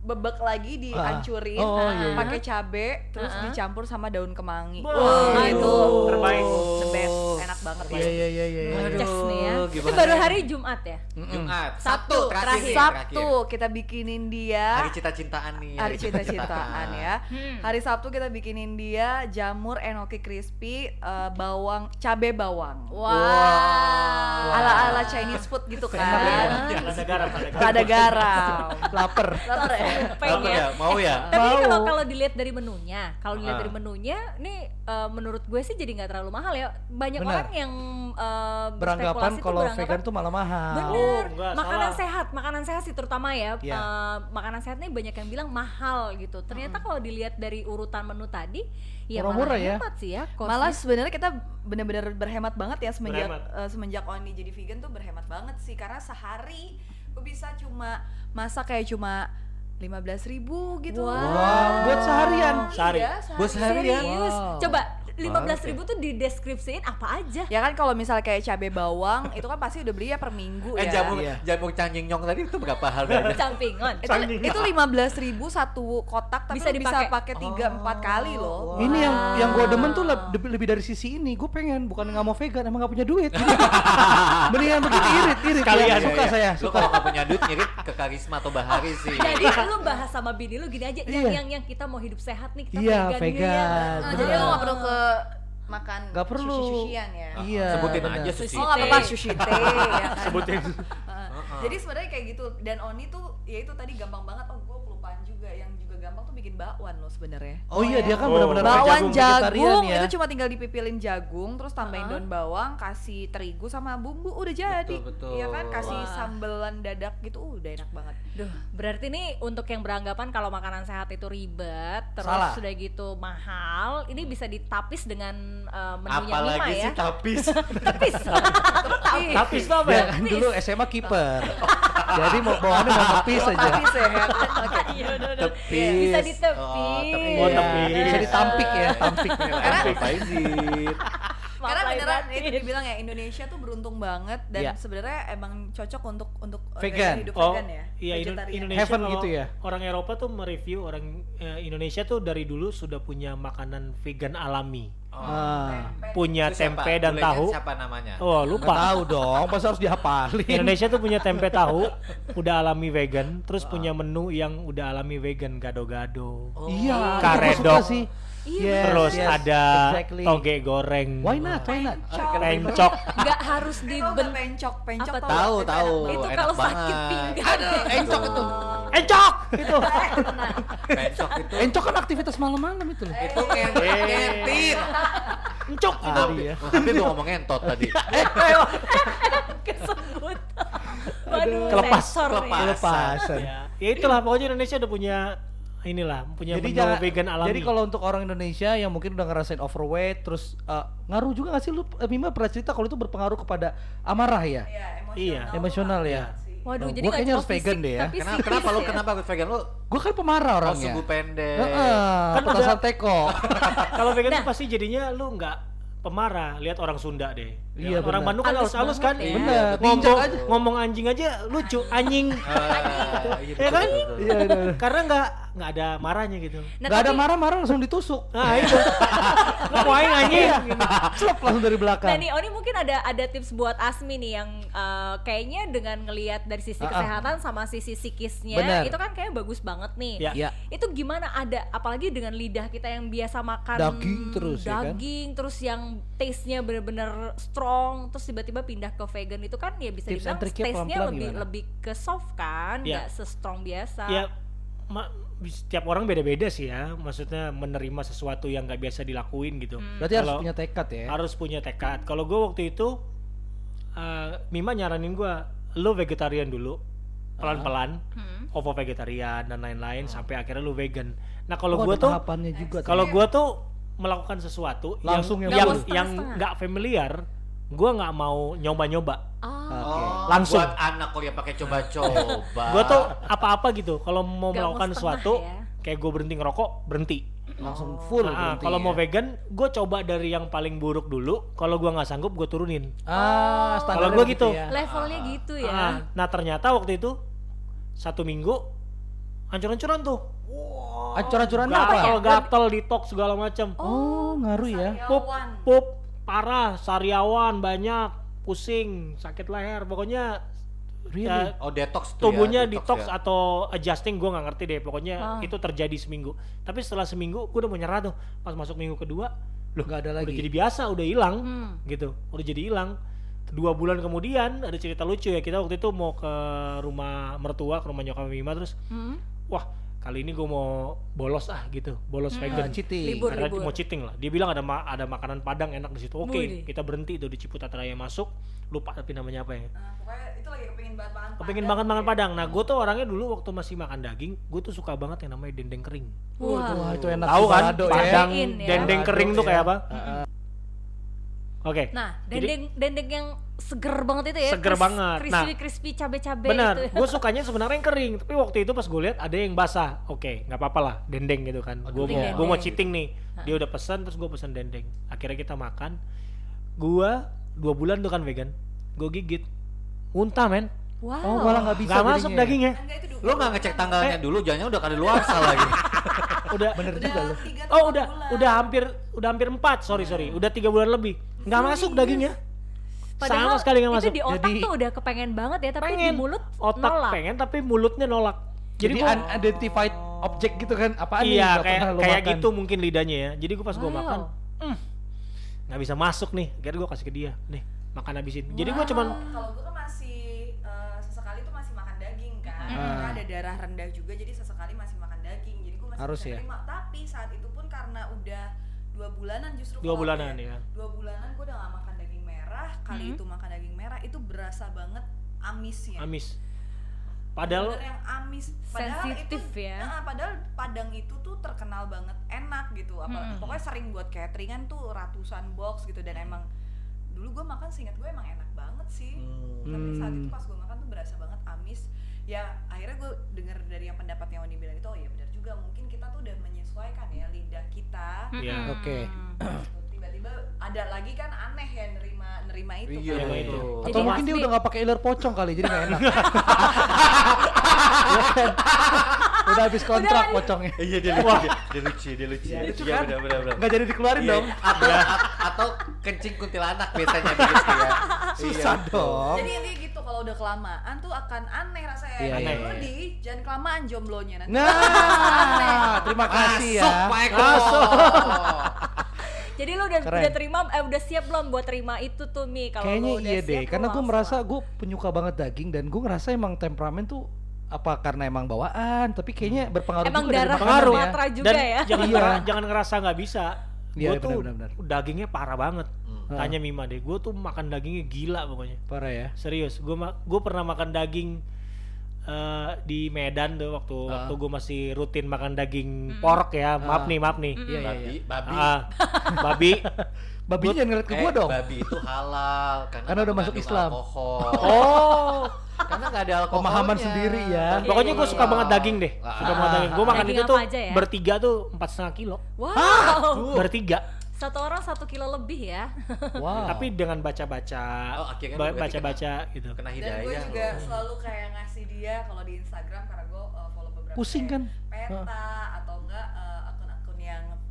S5: dibebek lagi dihancurin
S1: Oh, iya, iya.
S5: pakai cabe terus
S3: Ah.
S5: dicampur sama daun kemangi
S4: Wah,
S5: Wah,
S3: itu
S5: itu
S4: terbaik.
S5: the best enak banget
S1: Iya
S5: ya
S1: iya iya iya.
S3: Nih ya. Itu baru hari Jumat ya.
S2: Jumat,
S3: Sabtu,
S2: terakhir.
S3: terakhir.
S5: Sabtu kita bikinin dia
S2: Hari cita-cintaan nih.
S5: hari cinta-cintaan ya.
S3: Hmm.
S5: Hari Sabtu kita bikinin dia jamur enoki crispy eh, bawang cabe bawang.
S3: Wah.
S5: Ala-ala Chinese food gitu kan.
S4: Ada garam, ada garam.
S5: Ada garam.
S1: Lapar.
S5: Lapar ya?
S2: Apa
S3: Pengen.
S2: ya? Mau ya? [laughs]
S3: Tapi ini
S1: Mau.
S3: kalau kalau dilihat dari menunya, kalau dilihat
S2: Ah.
S3: dari menunya, nih eh, menurut gue sih jadi nggak terlalu mahal ya. Banyak
S1: Benar.
S3: orang yang eh,
S1: Beranggapan kalau
S3: beranggapan-
S1: vegan tuh malah mahal.
S3: Bener,
S4: Oh, enggak,
S3: makanan
S4: salah.
S3: sehat, makanan sehat sih terutama ya.
S1: Iya.
S3: Eh, makanan sehat nih banyak yang bilang mahal gitu. Ternyata kalau dilihat dari urutan menu tadi, ya
S1: Murah-murah
S3: malah
S1: ya.
S3: hemat sih ya. costnya.
S5: Malah sebenarnya kita benar-benar berhemat banget ya semenjak
S4: Berhemat.
S5: eh, semenjak Oni jadi vegan tuh berhemat banget sih karena sehari gue bisa cuma masak kayak cuma 15.000 ribu gitu.
S3: Wow.
S1: Wow, buat seharian.
S4: Sehari.
S5: Iya,
S2: Buat seharian?
S3: Serius?
S1: Wow.
S3: Coba
S2: Mahal
S3: 15.000 ribu tuh dideskripsiin apa aja?
S5: Ya kan kalau misalnya kayak cabai bawang itu kan pasti udah beli ya per minggu
S2: Eh
S5: ya.
S2: jamur
S1: Iya.
S2: jamur canging nyong tadi itu berapa harganya? [laughs]
S3: Campingon.
S5: itu itu lima belas ribu satu kotak tapi
S3: Bisa
S5: bisa, bisa
S3: dipakai.
S5: pakai tiga empat kali loh.
S1: Ini yang yang gue demen tuh leb- lebih, lebih dari sisi ini. Gue pengen bukan nggak mau vegan, emang nggak punya duit. [laughs] Mendingan begitu irit irit.
S4: Sekalian.
S1: ya. Suka
S2: Iya,
S1: saya.
S2: Lu
S1: Suka.
S2: kalau nggak punya duit ngirit ke Karisma atau Bahari sih.
S3: Jadi lu bahas sama bini lu gini aja yang
S1: Iya.
S3: yang yang kita mau hidup sehat nih kita
S1: Iya,
S3: vegan,
S1: vegan.
S3: ya.
S5: Nah,
S1: Bener.
S5: jadi lo gak perlu ke makan
S1: Nggak perlu.
S5: sushi-sushian ya.
S1: Iya.
S2: Sebutin
S1: bener.
S2: aja sushi.
S5: Oh nggak apa-apa sushi teh ya kan. [laughs]
S4: Sebutin.
S5: Heeh. Jadi sebenarnya kayak gitu dan Oni tuh ya itu tadi gampang banget oh gue kelupaan juga yang juga gampang tuh bikin bakwan loh sebenarnya.
S1: Oh iya dia kan
S4: Oh.
S1: benar-benar
S5: Bakwan
S1: vegetarian
S5: jagung
S1: ya.
S5: itu cuma tinggal dipipilin jagung terus tambahin
S3: Heeh.
S5: daun bawang, kasih terigu sama bumbu udah jadi.
S2: Betul, betul.
S5: Iya kan kasih
S3: Wah.
S5: sambelan dadak gitu uh, udah enak banget.
S3: Duh, berarti nih untuk yang beranggapan kalau makanan sehat itu ribet, terus
S1: Salah.
S3: sudah gitu mahal, ini bisa ditapis dengan uh, menunya Mima
S2: Apalagi
S3: ya.
S2: sih tapis. [laughs]
S3: Tapis. [laughs] Tapis.
S4: Tapis tuh apa ya?
S1: kan dulu SMA kiper. Jadi mau bawaannya mau tepis
S5: Oh,
S1: aja. [laughs]
S5: Oke.
S3: Iya, udah, udah.
S2: Tepis.
S3: Bisa
S2: Oh,
S3: ditepis.
S2: tepis.
S4: Oh,
S1: Iya,
S4: tepis.
S1: Bisa ditampik ya, tampik.
S5: Karena-
S2: Faizit.
S3: Maaf [laughs]
S5: Karena beneran itu dibilang ya Indonesia tuh beruntung banget dan
S1: Iya.
S5: sebenarnya emang cocok untuk untuk uh,
S1: Vegan.
S5: gaya hidup
S4: Oh,
S5: vegan ya.
S4: iya. Indonesia
S1: Heaven gitu ya?
S4: Orang Eropa tuh mereview orang eh, Indonesia tuh dari dulu sudah punya makanan vegan alami.
S2: Oh.
S1: Ah.
S4: Punya
S2: Itu siapa?
S4: tempe dan
S2: Bulenya
S4: tahu.
S2: Siapa namanya?
S4: Oh,
S1: Nggak
S4: lupa.
S1: tahu dong, pas harus dihafalin.
S4: Indonesia tuh punya tempe tahu [laughs] udah alami vegan, terus
S1: Ah.
S4: punya menu yang udah alami vegan gado-gado.
S2: Oh.
S1: Iya,
S4: Karedok.
S1: sih.
S3: Iya,
S1: Yes,
S4: terus
S1: yes,
S4: ada
S1: exactly.
S4: toge goreng.
S1: Why not? Why not?
S4: Pencok.
S3: nggak harus
S5: Tahu
S3: diben
S5: nggak pencok, pencok
S3: Apa?
S2: Tahu,
S5: Itu
S2: tahu.
S3: itu
S2: enak
S3: kalau sakit
S2: banget.
S3: pinggang
S2: Ada encok itu.
S4: Encok itu.
S2: Pencok itu. [laughs]
S1: Encok kan aktivitas malam-malam itu loh.
S2: Itu ngentit.
S4: Eh.
S2: ngentit.
S4: Encok itu.
S1: Ya.
S2: Oh, Tapi lu ngomong ngentot tadi. [laughs]
S3: kesebut waduh
S4: Kelepas,
S3: sensor
S2: kelepas.
S3: nih.
S1: Lepasan.
S4: Ya, ya itulah pokoknya Indonesia udah punya inilah punya
S1: Jadi
S4: menu
S1: jangan,
S4: vegan alami.
S1: jadi kalau untuk orang Indonesia yang mungkin udah ngerasain overweight, terus uh, ngaruh juga gak sih lu? eh, Mima pernah cerita kalau itu berpengaruh kepada amarah ya?
S5: Iya,
S4: Iya.
S5: emosional. Tuh
S1: ya?
S3: waduh
S1: Oh,
S3: jadi
S1: gua kayaknya
S3: cuma
S1: harus vegan
S3: fisik,
S1: deh ya.
S3: tapi
S2: Kenapa, kenapa lu kenapa ikut vegan lu?
S1: Gue kan pemarah
S2: Oh,
S1: orangnya.
S2: subuh pendek.
S1: Heeh,
S4: Kan
S1: petasan teko. [laughs]
S4: kalau vegan
S3: Nah.
S4: tuh pasti jadinya lu nggak pemarah lihat orang Sunda deh.
S1: Iya,
S4: orang
S1: benar.
S4: Bandung kan
S3: Halus
S4: halus-halus kan.
S3: ya.
S1: Bener,
S4: Ngomong,
S1: aja.
S4: ngomong anjing aja lucu, anjing. [laughs]
S2: Iya,
S4: Ya kan?
S2: betul.
S1: Iya, iya.
S4: Karena nggak nggak ada marahnya gitu.
S3: Nah,
S1: Gak ada
S3: tapi-
S1: marah-marah langsung ditusuk.
S4: Nah itu. Nggak mau aing anjing. gitu.
S1: Celep langsung dari belakang.
S3: Nah nih Oni mungkin ada ada tips buat Asmi nih yang eh, kayaknya dengan ngelihat dari sisi
S1: Ah, ah.
S3: kesehatan sama sisi psikisnya
S1: Benar.
S3: itu kan kayak bagus banget nih.
S4: Ya.
S1: Ya.
S3: Itu gimana ada apalagi dengan lidah kita yang biasa makan
S1: Daging terus, ya kan?
S3: daging terus yang taste-nya bener-bener strong terus tiba-tiba pindah ke vegan itu kan ya bisa
S1: Tips
S3: dibilang taste-nya lebih
S1: gimana?
S3: lebih ke soft kan,
S4: Ya.
S3: nggak se-strong biasa.
S4: Ya ma- setiap orang beda-beda sih ya. Maksudnya menerima sesuatu yang nggak biasa dilakuin gitu.
S1: Berarti harus
S4: Kalau-
S1: punya tekad ya.
S4: harus punya tekad. Kalau gue waktu itu, eh, Mima nyaranin gue, lo vegetarian dulu, pelan-pelan,
S3: Hmm.
S4: ovo vegetarian dan lain-lain, sampai akhirnya lo vegan. Nah kalau
S1: Oh,
S4: gue
S1: ada
S4: tuh, kalau gue tuh melakukan sesuatu
S1: Langsung
S4: yang
S1: yang
S4: yang, nggak familiar, gue nggak mau nyoba-nyoba.
S3: Oh.
S1: Oke.
S2: Oh,
S4: Langsung.
S2: buat anak kok ya pakai coba-coba. [laughs]
S4: Gue tuh apa-apa gitu. Kalau mau
S3: mau
S4: melakukan sesuatu,
S3: ya.
S4: kayak gue berhenti ngerokok, berhenti.
S1: langsung full
S4: Nah, kalau
S1: ya.
S4: mau vegan, gue coba dari yang paling buruk dulu. Kalau gue nggak sanggup, gue turunin.
S1: Ah, standarnya
S4: gua
S1: begitu
S4: gitu.
S1: ya.
S3: Levelnya gitu ya.
S4: Ah, nah ternyata waktu itu satu minggu hancur-hancuran tuh.
S1: Ancur-ancuran apa?
S4: Gatal, gatal, detox segala macam.
S1: Oh, ngaruh ya.
S4: Pup,
S5: Sariawan.
S4: pup, parah, sariawan banyak, pusing, sakit leher, pokoknya
S1: Really?
S4: ya,
S2: Oh, detox tuh
S4: tubuhnya
S2: ya,
S4: detox,
S2: ya.
S4: atau adjusting gue nggak ngerti deh. Pokoknya
S3: Ah.
S4: itu terjadi seminggu. Tapi setelah seminggu gue udah mau nyerah tuh. Pas masuk minggu kedua, loh
S1: Nggak ada
S4: udah
S1: lagi.
S4: jadi biasa, udah hilang,
S3: Hmm.
S4: gitu. Udah jadi hilang. Dua bulan kemudian ada cerita lucu ya. Kita waktu itu mau ke rumah mertua, ke rumah nyokap Mima terus
S3: Hmm.
S4: wah kali ini gue mau bolos ah gitu bolos
S3: Hmm.
S4: vegan
S1: Ah, cheating.
S3: Libur.
S4: karena mau cheating lah dia bilang ada ma- ada makanan padang enak di situ oke
S3: Wih.
S4: kita berhenti tuh di Ciputat Raya masuk lupa tapi namanya apa ya
S5: Nah, pokoknya itu lagi kepingin banget makan
S4: kepingin
S5: Padang
S4: banget makan
S5: gitu ya.
S4: padang nah gue tuh orangnya dulu waktu masih makan daging gue tuh suka banget yang namanya dendeng kering
S3: Wah.
S1: Wah, itu enak
S4: tahu kan
S1: ya.
S4: padang
S3: ya.
S4: dendeng kering tuh
S1: ya.
S4: kayak apa Oke
S3: Nah,
S4: Jadi-
S3: dendeng dendeng yang seger banget itu ya.
S4: Seger banget.
S3: Crispy
S4: Nah,
S3: crispy cabe-cabe
S4: benar
S3: itu. ya.
S4: gue [laughs] sukanya sebenarnya yang kering tapi waktu itu pas gue lihat ada yang basah oke nggak apa-apa lah dendeng gitu kan gue
S3: Dendeng,
S4: mau gue mau
S3: dendeng.
S4: cheating nih dia udah pesan terus gue pesan dendeng akhirnya kita makan gue dua bulan tuh kan vegan gue gigit muntah men
S3: Wow.
S1: Oh, malah nggak bisa
S4: nggak masuk
S1: ya?
S4: dagingnya
S5: Enggak
S2: Lu nggak ngecek tanggalnya
S4: Eh.
S2: dulu, jangan udah kada luar salah lagi. [laughs]
S4: udah
S1: Bener
S5: udah
S1: juga
S5: atau
S4: oh udah
S5: bulan.
S4: udah hampir udah hampir empat sorry sorry udah tiga bulan lebih nggak masuk dagingnya sama sekali nggak masuk
S3: Itu di otak
S1: Jadi-
S3: tuh udah kepengen banget ya, tapi di
S4: pengen
S3: mulut
S4: otak
S3: nolak.
S4: pengen tapi mulutnya nolak
S1: Jadi,
S4: gua-
S1: unidentified object gitu kan? Apaan nih?
S4: iya
S1: Nggak
S4: kayak kayak
S1: makan.
S4: gitu mungkin lidahnya ya jadi gue pas gue
S3: Wow.
S4: makan "Hmm, nggak bisa masuk nih akhirnya gue kasih ke dia nih makan habisin jadi gue cuman
S5: kalau gue kan masih eh, sesekali tuh masih makan daging kan
S1: Ah.
S5: karena ada darah rendah juga jadi sesekali masih makan daging jadi gue masih
S1: Harus
S5: bisa
S1: ya?
S5: terima tapi saat itu pun karena udah dua bulanan justru
S4: dua bulanan
S5: udah-
S4: ya
S5: dua bulanan gue udah gak makan daging merah kali
S3: Hmm.
S5: itu makan daging merah itu berasa banget amisnya
S4: amis padahal
S5: Bener yang amis padahal
S3: Sensitif
S5: itu,
S3: ya.
S5: Nah, padahal padang itu tuh terkenal banget enak gitu apa
S3: Mm-mm.
S5: pokoknya sering buat cateringan tuh ratusan box gitu dan emang dulu gue makan seingat gue emang enak banget sih tapi saat itu
S1: Hmm.
S5: pas gue makan tuh berasa banget amis ya akhirnya gue denger dari yang pendapatnya Wani bilang itu oh ya benar juga mungkin kita tuh udah menyesuaikan ya lidah kita
S4: Iya.
S3: Mm-mm.
S1: Oke.
S5: Gitu. Tiba-tiba ada lagi kan aneh ya nerima nerima itu
S2: Iya
S5: kan.
S4: Nerima
S2: itu.
S1: Atau
S3: Jadi
S1: mungkin dia udah nggak pakai iler pocong kali, jadi nggak enak. Iya [laughs] udah habis kontrak
S3: Udah.
S1: pocongnya.
S2: Iya dia lucu, dia, dia lucu, dia lucu.
S1: Iya, lucu
S2: Iya,
S1: kan?
S2: benar benar.
S1: Nggak jadi dikeluarin
S2: Iya,
S1: dong.
S2: Atau a- atau kencing kuntilanak biasanya begitu ya. [laughs]
S1: Susah
S2: Iya,
S1: dong.
S5: Jadi intinya gitu kalau udah kelamaan tuh akan aneh rasanya.
S1: Iya,
S4: iya,
S5: lu
S1: iya.
S5: di jangan kelamaan jomblonya nanti.
S1: Nah, terima kasih ya.
S2: Masuk Pak Eko. [laughs]
S3: Jadi lu udah
S1: Keren.
S3: udah terima eh udah siap belum buat terima itu tuh Mi kalau
S1: Kayaknya
S3: lu udah
S1: iya
S3: siap,
S1: deh, karena gue merasa gue penyuka banget daging dan gue ngerasa emang temperamen tuh apa karena emang bawaan, tapi kayaknya berpengaruh
S3: Emang
S1: juga dari
S3: darah
S1: makanan
S4: Pengaruh.
S1: ya.
S3: Juga
S4: Dan
S3: ya.
S4: jangan
S1: Iya.
S4: ngera- jangan ngerasa nggak bisa.
S1: Iya,
S4: Gue tuh
S1: benar-benar.
S4: dagingnya parah banget.
S2: Hmm.
S4: Tanya Mima deh, gue tuh makan dagingnya gila pokoknya.
S1: Parah ya.
S4: Serius, gue gue pernah makan daging eh, di Medan tuh waktu
S1: Ah.
S4: waktu gue masih rutin makan daging pork ya. Maaf
S1: Ah.
S4: nih, maaf nih.
S1: Iya, iya,
S2: Babi,
S1: iya.
S2: babi.
S4: Ah, babi. [laughs]
S1: Babi jangan ngeliat ke
S2: Eh,
S1: gua dong.
S2: Babi itu halal karena,
S1: Karena udah masuk Islam.
S2: Alkohol.
S4: Oh,
S2: karena nggak ada alkoholnya.
S1: Pemahaman sendiri ya.
S3: Iya,
S4: pokoknya gue
S3: iya,
S4: suka
S3: iya.
S4: banget daging deh. Suka
S2: Ah.
S4: banget daging. Gue makan
S3: Daging
S4: itu tuh
S3: ya?
S4: bertiga tuh empat setengah kilo.
S3: Wow.
S4: Bertiga.
S3: Satu orang satu kilo lebih ya. [laughs]
S1: Wow.
S4: Tapi dengan baca-baca,
S2: Oh, akhirnya
S4: baca-baca gitu.
S2: Kena
S5: Dan
S2: hidayah.
S5: gue juga
S2: loh.
S5: selalu kayak ngasih dia kalau di Instagram karena gue uh, follow beberapa
S1: Pusing kan?
S5: Peta atau enggak uh,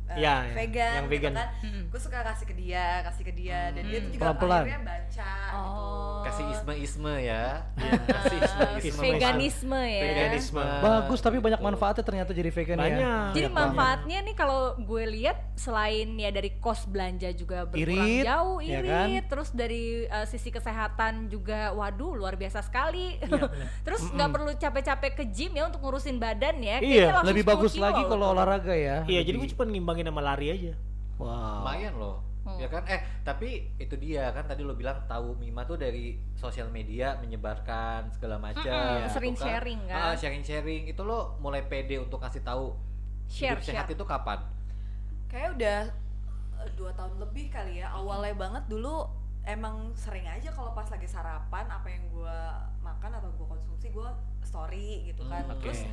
S5: uh,
S4: iya,
S5: vegan,
S4: yang
S5: gitu
S4: vegan.
S5: kan.
S3: Mm-mm.
S5: Gue suka kasih ke dia, kasih ke dia dan dia tuh juga
S1: Pelan-pelan.
S5: akhirnya baca
S3: Oh.
S5: gitu.
S2: Kasih isme-isme ya.
S4: Iya.
S2: Kasih isme-isme.
S3: Veganisme ya.
S2: Veganisme.
S1: Bagus tapi banyak manfaatnya ternyata jadi vegan ya.
S4: Banyak.
S3: Jadi
S1: Banyak
S3: manfaatnya nih kalau gue lihat selain ya dari kos belanja juga berkurang
S1: Irit,
S3: jauh
S1: ya
S3: irit,
S1: kan?
S3: terus dari uh, sisi kesehatan juga waduh luar biasa sekali.
S4: Iya, [laughs] benar.
S3: terus nggak perlu capek-capek ke gym ya untuk ngurusin badan ya.
S4: Iya,
S1: Lebih
S3: 10
S1: bagus
S3: kilo
S1: lagi kalau olahraga ya.
S4: Iya, jadi gue cuma ngimbangin sama lari aja.
S1: Wow.
S2: Lumayan loh.
S3: Hmm.
S2: Ya kan? Eh, tapi itu dia kan tadi lo bilang tahu Mima tuh dari sosial media menyebarkan segala macam.
S3: Mm-mm,
S2: gitu
S3: sering sharing kan.
S2: Ah, sharing-sharing. Itu lo mulai pede untuk kasih tahu
S3: Share,
S2: hidup sehat
S3: share.
S2: itu kapan?
S5: Kayak udah uh, dua tahun lebih kali ya. Awalnya banget dulu emang sering aja kalau pas lagi sarapan apa yang gue makan atau gue konsumsi gue story gitu kan.
S2: Hmm, oke.
S5: Terus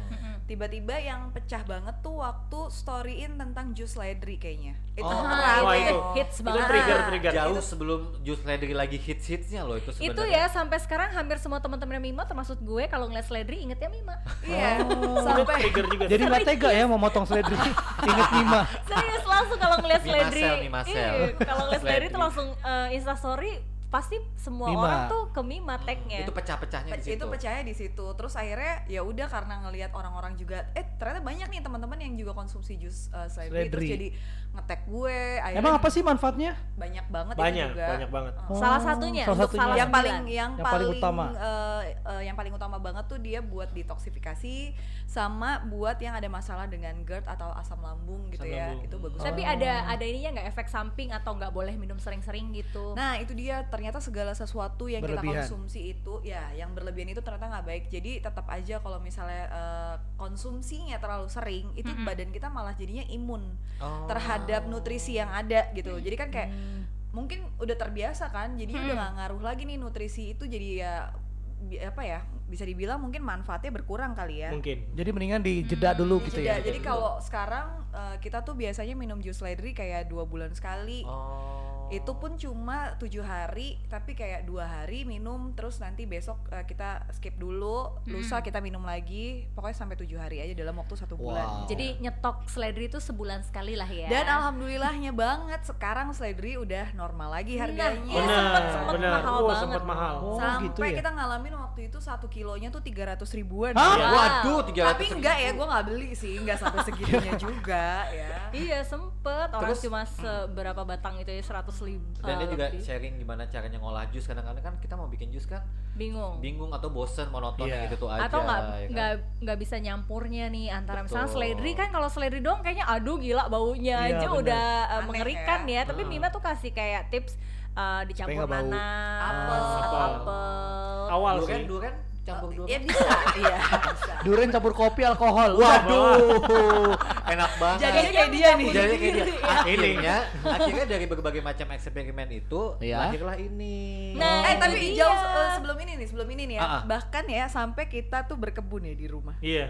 S5: tiba-tiba yang pecah banget tuh waktu storyin tentang jus ledri kayaknya. Itu
S2: Oh.
S5: rame.
S4: Itu.
S3: hits
S4: Itu
S3: banget.
S4: trigger trigger.
S2: Jauh sebelum Jus Ledri lagi hits-hitsnya loh itu
S3: Itu
S2: sebenarnya.
S3: ya sampai sekarang hampir semua teman-teman Mima termasuk gue kalau ngeliat Sledri ingetnya Mima.
S5: Iya.
S4: Itu
S5: Sampai
S4: trigger juga.
S1: Jadi nggak tega ya mau motong seledri. [laughs] Ingat Nima.
S3: Serius langsung kalau ngeliat
S2: Mima Mima sel.
S3: Iya, kalau ngeliat Sledri. tuh langsung uh, instastory pasti semua
S1: Mima.
S3: orang tuh ke Mima tagnya.
S2: Itu pecah-pecahnya di situ.
S5: itu percaya di situ terus akhirnya ya udah karena ngelihat orang-orang juga eh ternyata banyak nih teman-teman yang juga konsumsi jus uh, seledri terus jadi ngetek gue akhirnya
S1: Emang apa sih manfaatnya?
S5: banyak banget
S4: banyak,
S5: juga
S4: banyak banget.
S5: Oh.
S3: salah satunya,
S1: salah
S3: untuk
S1: satunya.
S3: salah
S5: yang paling yang,
S1: Yang paling utama.
S5: eh, eh, yang paling utama banget tuh dia buat detoksifikasi sama buat yang ada masalah dengan GERD atau asam lambung gitu
S4: Asam
S5: ya
S4: lambung.
S5: itu bagus
S3: Tapi
S5: banget.
S3: ada ada ininya nggak efek samping atau nggak boleh minum sering-sering gitu.
S5: Nah itu dia ternyata segala sesuatu yang kita
S1: Berlebihan.
S5: konsumsi itu ya yang berlebihan itu ternyata nggak baik. Jadi tetap aja kalau misalnya eh, konsumsinya terlalu sering itu
S3: Mm-mm.
S5: badan kita malah jadinya imun
S2: Oh.
S5: terhadap nutrisi yang ada gitu. Jadi kan kayak
S1: Hmm.
S5: mungkin udah terbiasa kan, jadi udah
S3: Mm.
S5: nggak ngaruh lagi nih nutrisi itu jadi ya apa ya bisa dibilang mungkin manfaatnya berkurang kali ya.
S4: Mungkin.
S1: Jadi mendingan dijeda dulu gitu
S5: Jeda.
S1: ya.
S5: Jadi kalau sekarang eh, kita tuh biasanya minum jus ledri kayak dua bulan sekali
S2: Oh.
S5: Itu pun cuma tujuh hari tapi kayak dua hari minum terus nanti besok eh, kita skip dulu lusa kita minum lagi pokoknya sampai tujuh hari aja dalam waktu satu bulan
S1: Wow.
S3: Jadi nyetok Sledri itu sebulan sekali lah ya.
S5: dan alhamdulillahnya banget sekarang seledri udah normal lagi harganya
S3: Iya,
S4: Benar,
S3: sempet- mahal
S4: Oh,
S3: banget
S4: sempet mahal.
S1: Oh,
S5: sampai
S1: gitu ya?
S5: kita ngalamin waktu itu satu kilonya tuh tiga ratus ribuan
S1: Hah?
S5: Ya.
S2: Waduh, 300
S5: tapi enggak ya gue nggak beli sih nggak sampai segitunya [laughs] juga ya
S3: Iya sempet orang
S2: Terus-
S3: cuma seberapa batang itu ya 100 ribu.
S2: Dan dia juga sharing gimana caranya ngolah jus. Kadang-kadang kan kita mau bikin jus kan
S3: bingung.
S2: bingung atau bosen monoton
S1: Iya.
S2: gitu tuh aja.
S3: atau nggak
S2: ya kan?
S3: nggak nggak bisa nyampurnya nih antara misalnya
S2: Betul.
S3: seledri kan kalau seledri doang kayaknya aduh gila baunya
S1: Iya,
S3: aja
S1: bener.
S3: udah uh,
S5: Aneh
S3: mengerikan
S5: ya.
S3: ya, tapi
S2: Hmm.
S3: Mima tuh kasih kayak tips uh, dicampur
S1: nggak
S3: nanas
S5: Apel.
S3: atau
S4: Apel.
S3: apel
S4: Awal
S2: Durian,
S4: sih.
S2: durian campur durian.
S5: ya bisa [laughs] iya bisa
S1: Durian campur kopi alkohol.
S2: Waduh, enak banget.
S5: Jadinya kayak dia nih.
S2: Jadi kayak dia.
S3: Sendiri.
S2: Akhirnya, akhirnya dari berbagai macam eksperimen itu
S1: Iya.
S2: lahirlah ini.
S3: Nah,
S5: eh
S3: itu
S5: tapi
S3: dia.
S5: jauh eh, sebelum ini nih sebelum ini nih ya
S2: Ah, ah.
S5: bahkan ya sampai kita tuh berkebun ya di rumah
S4: Iya.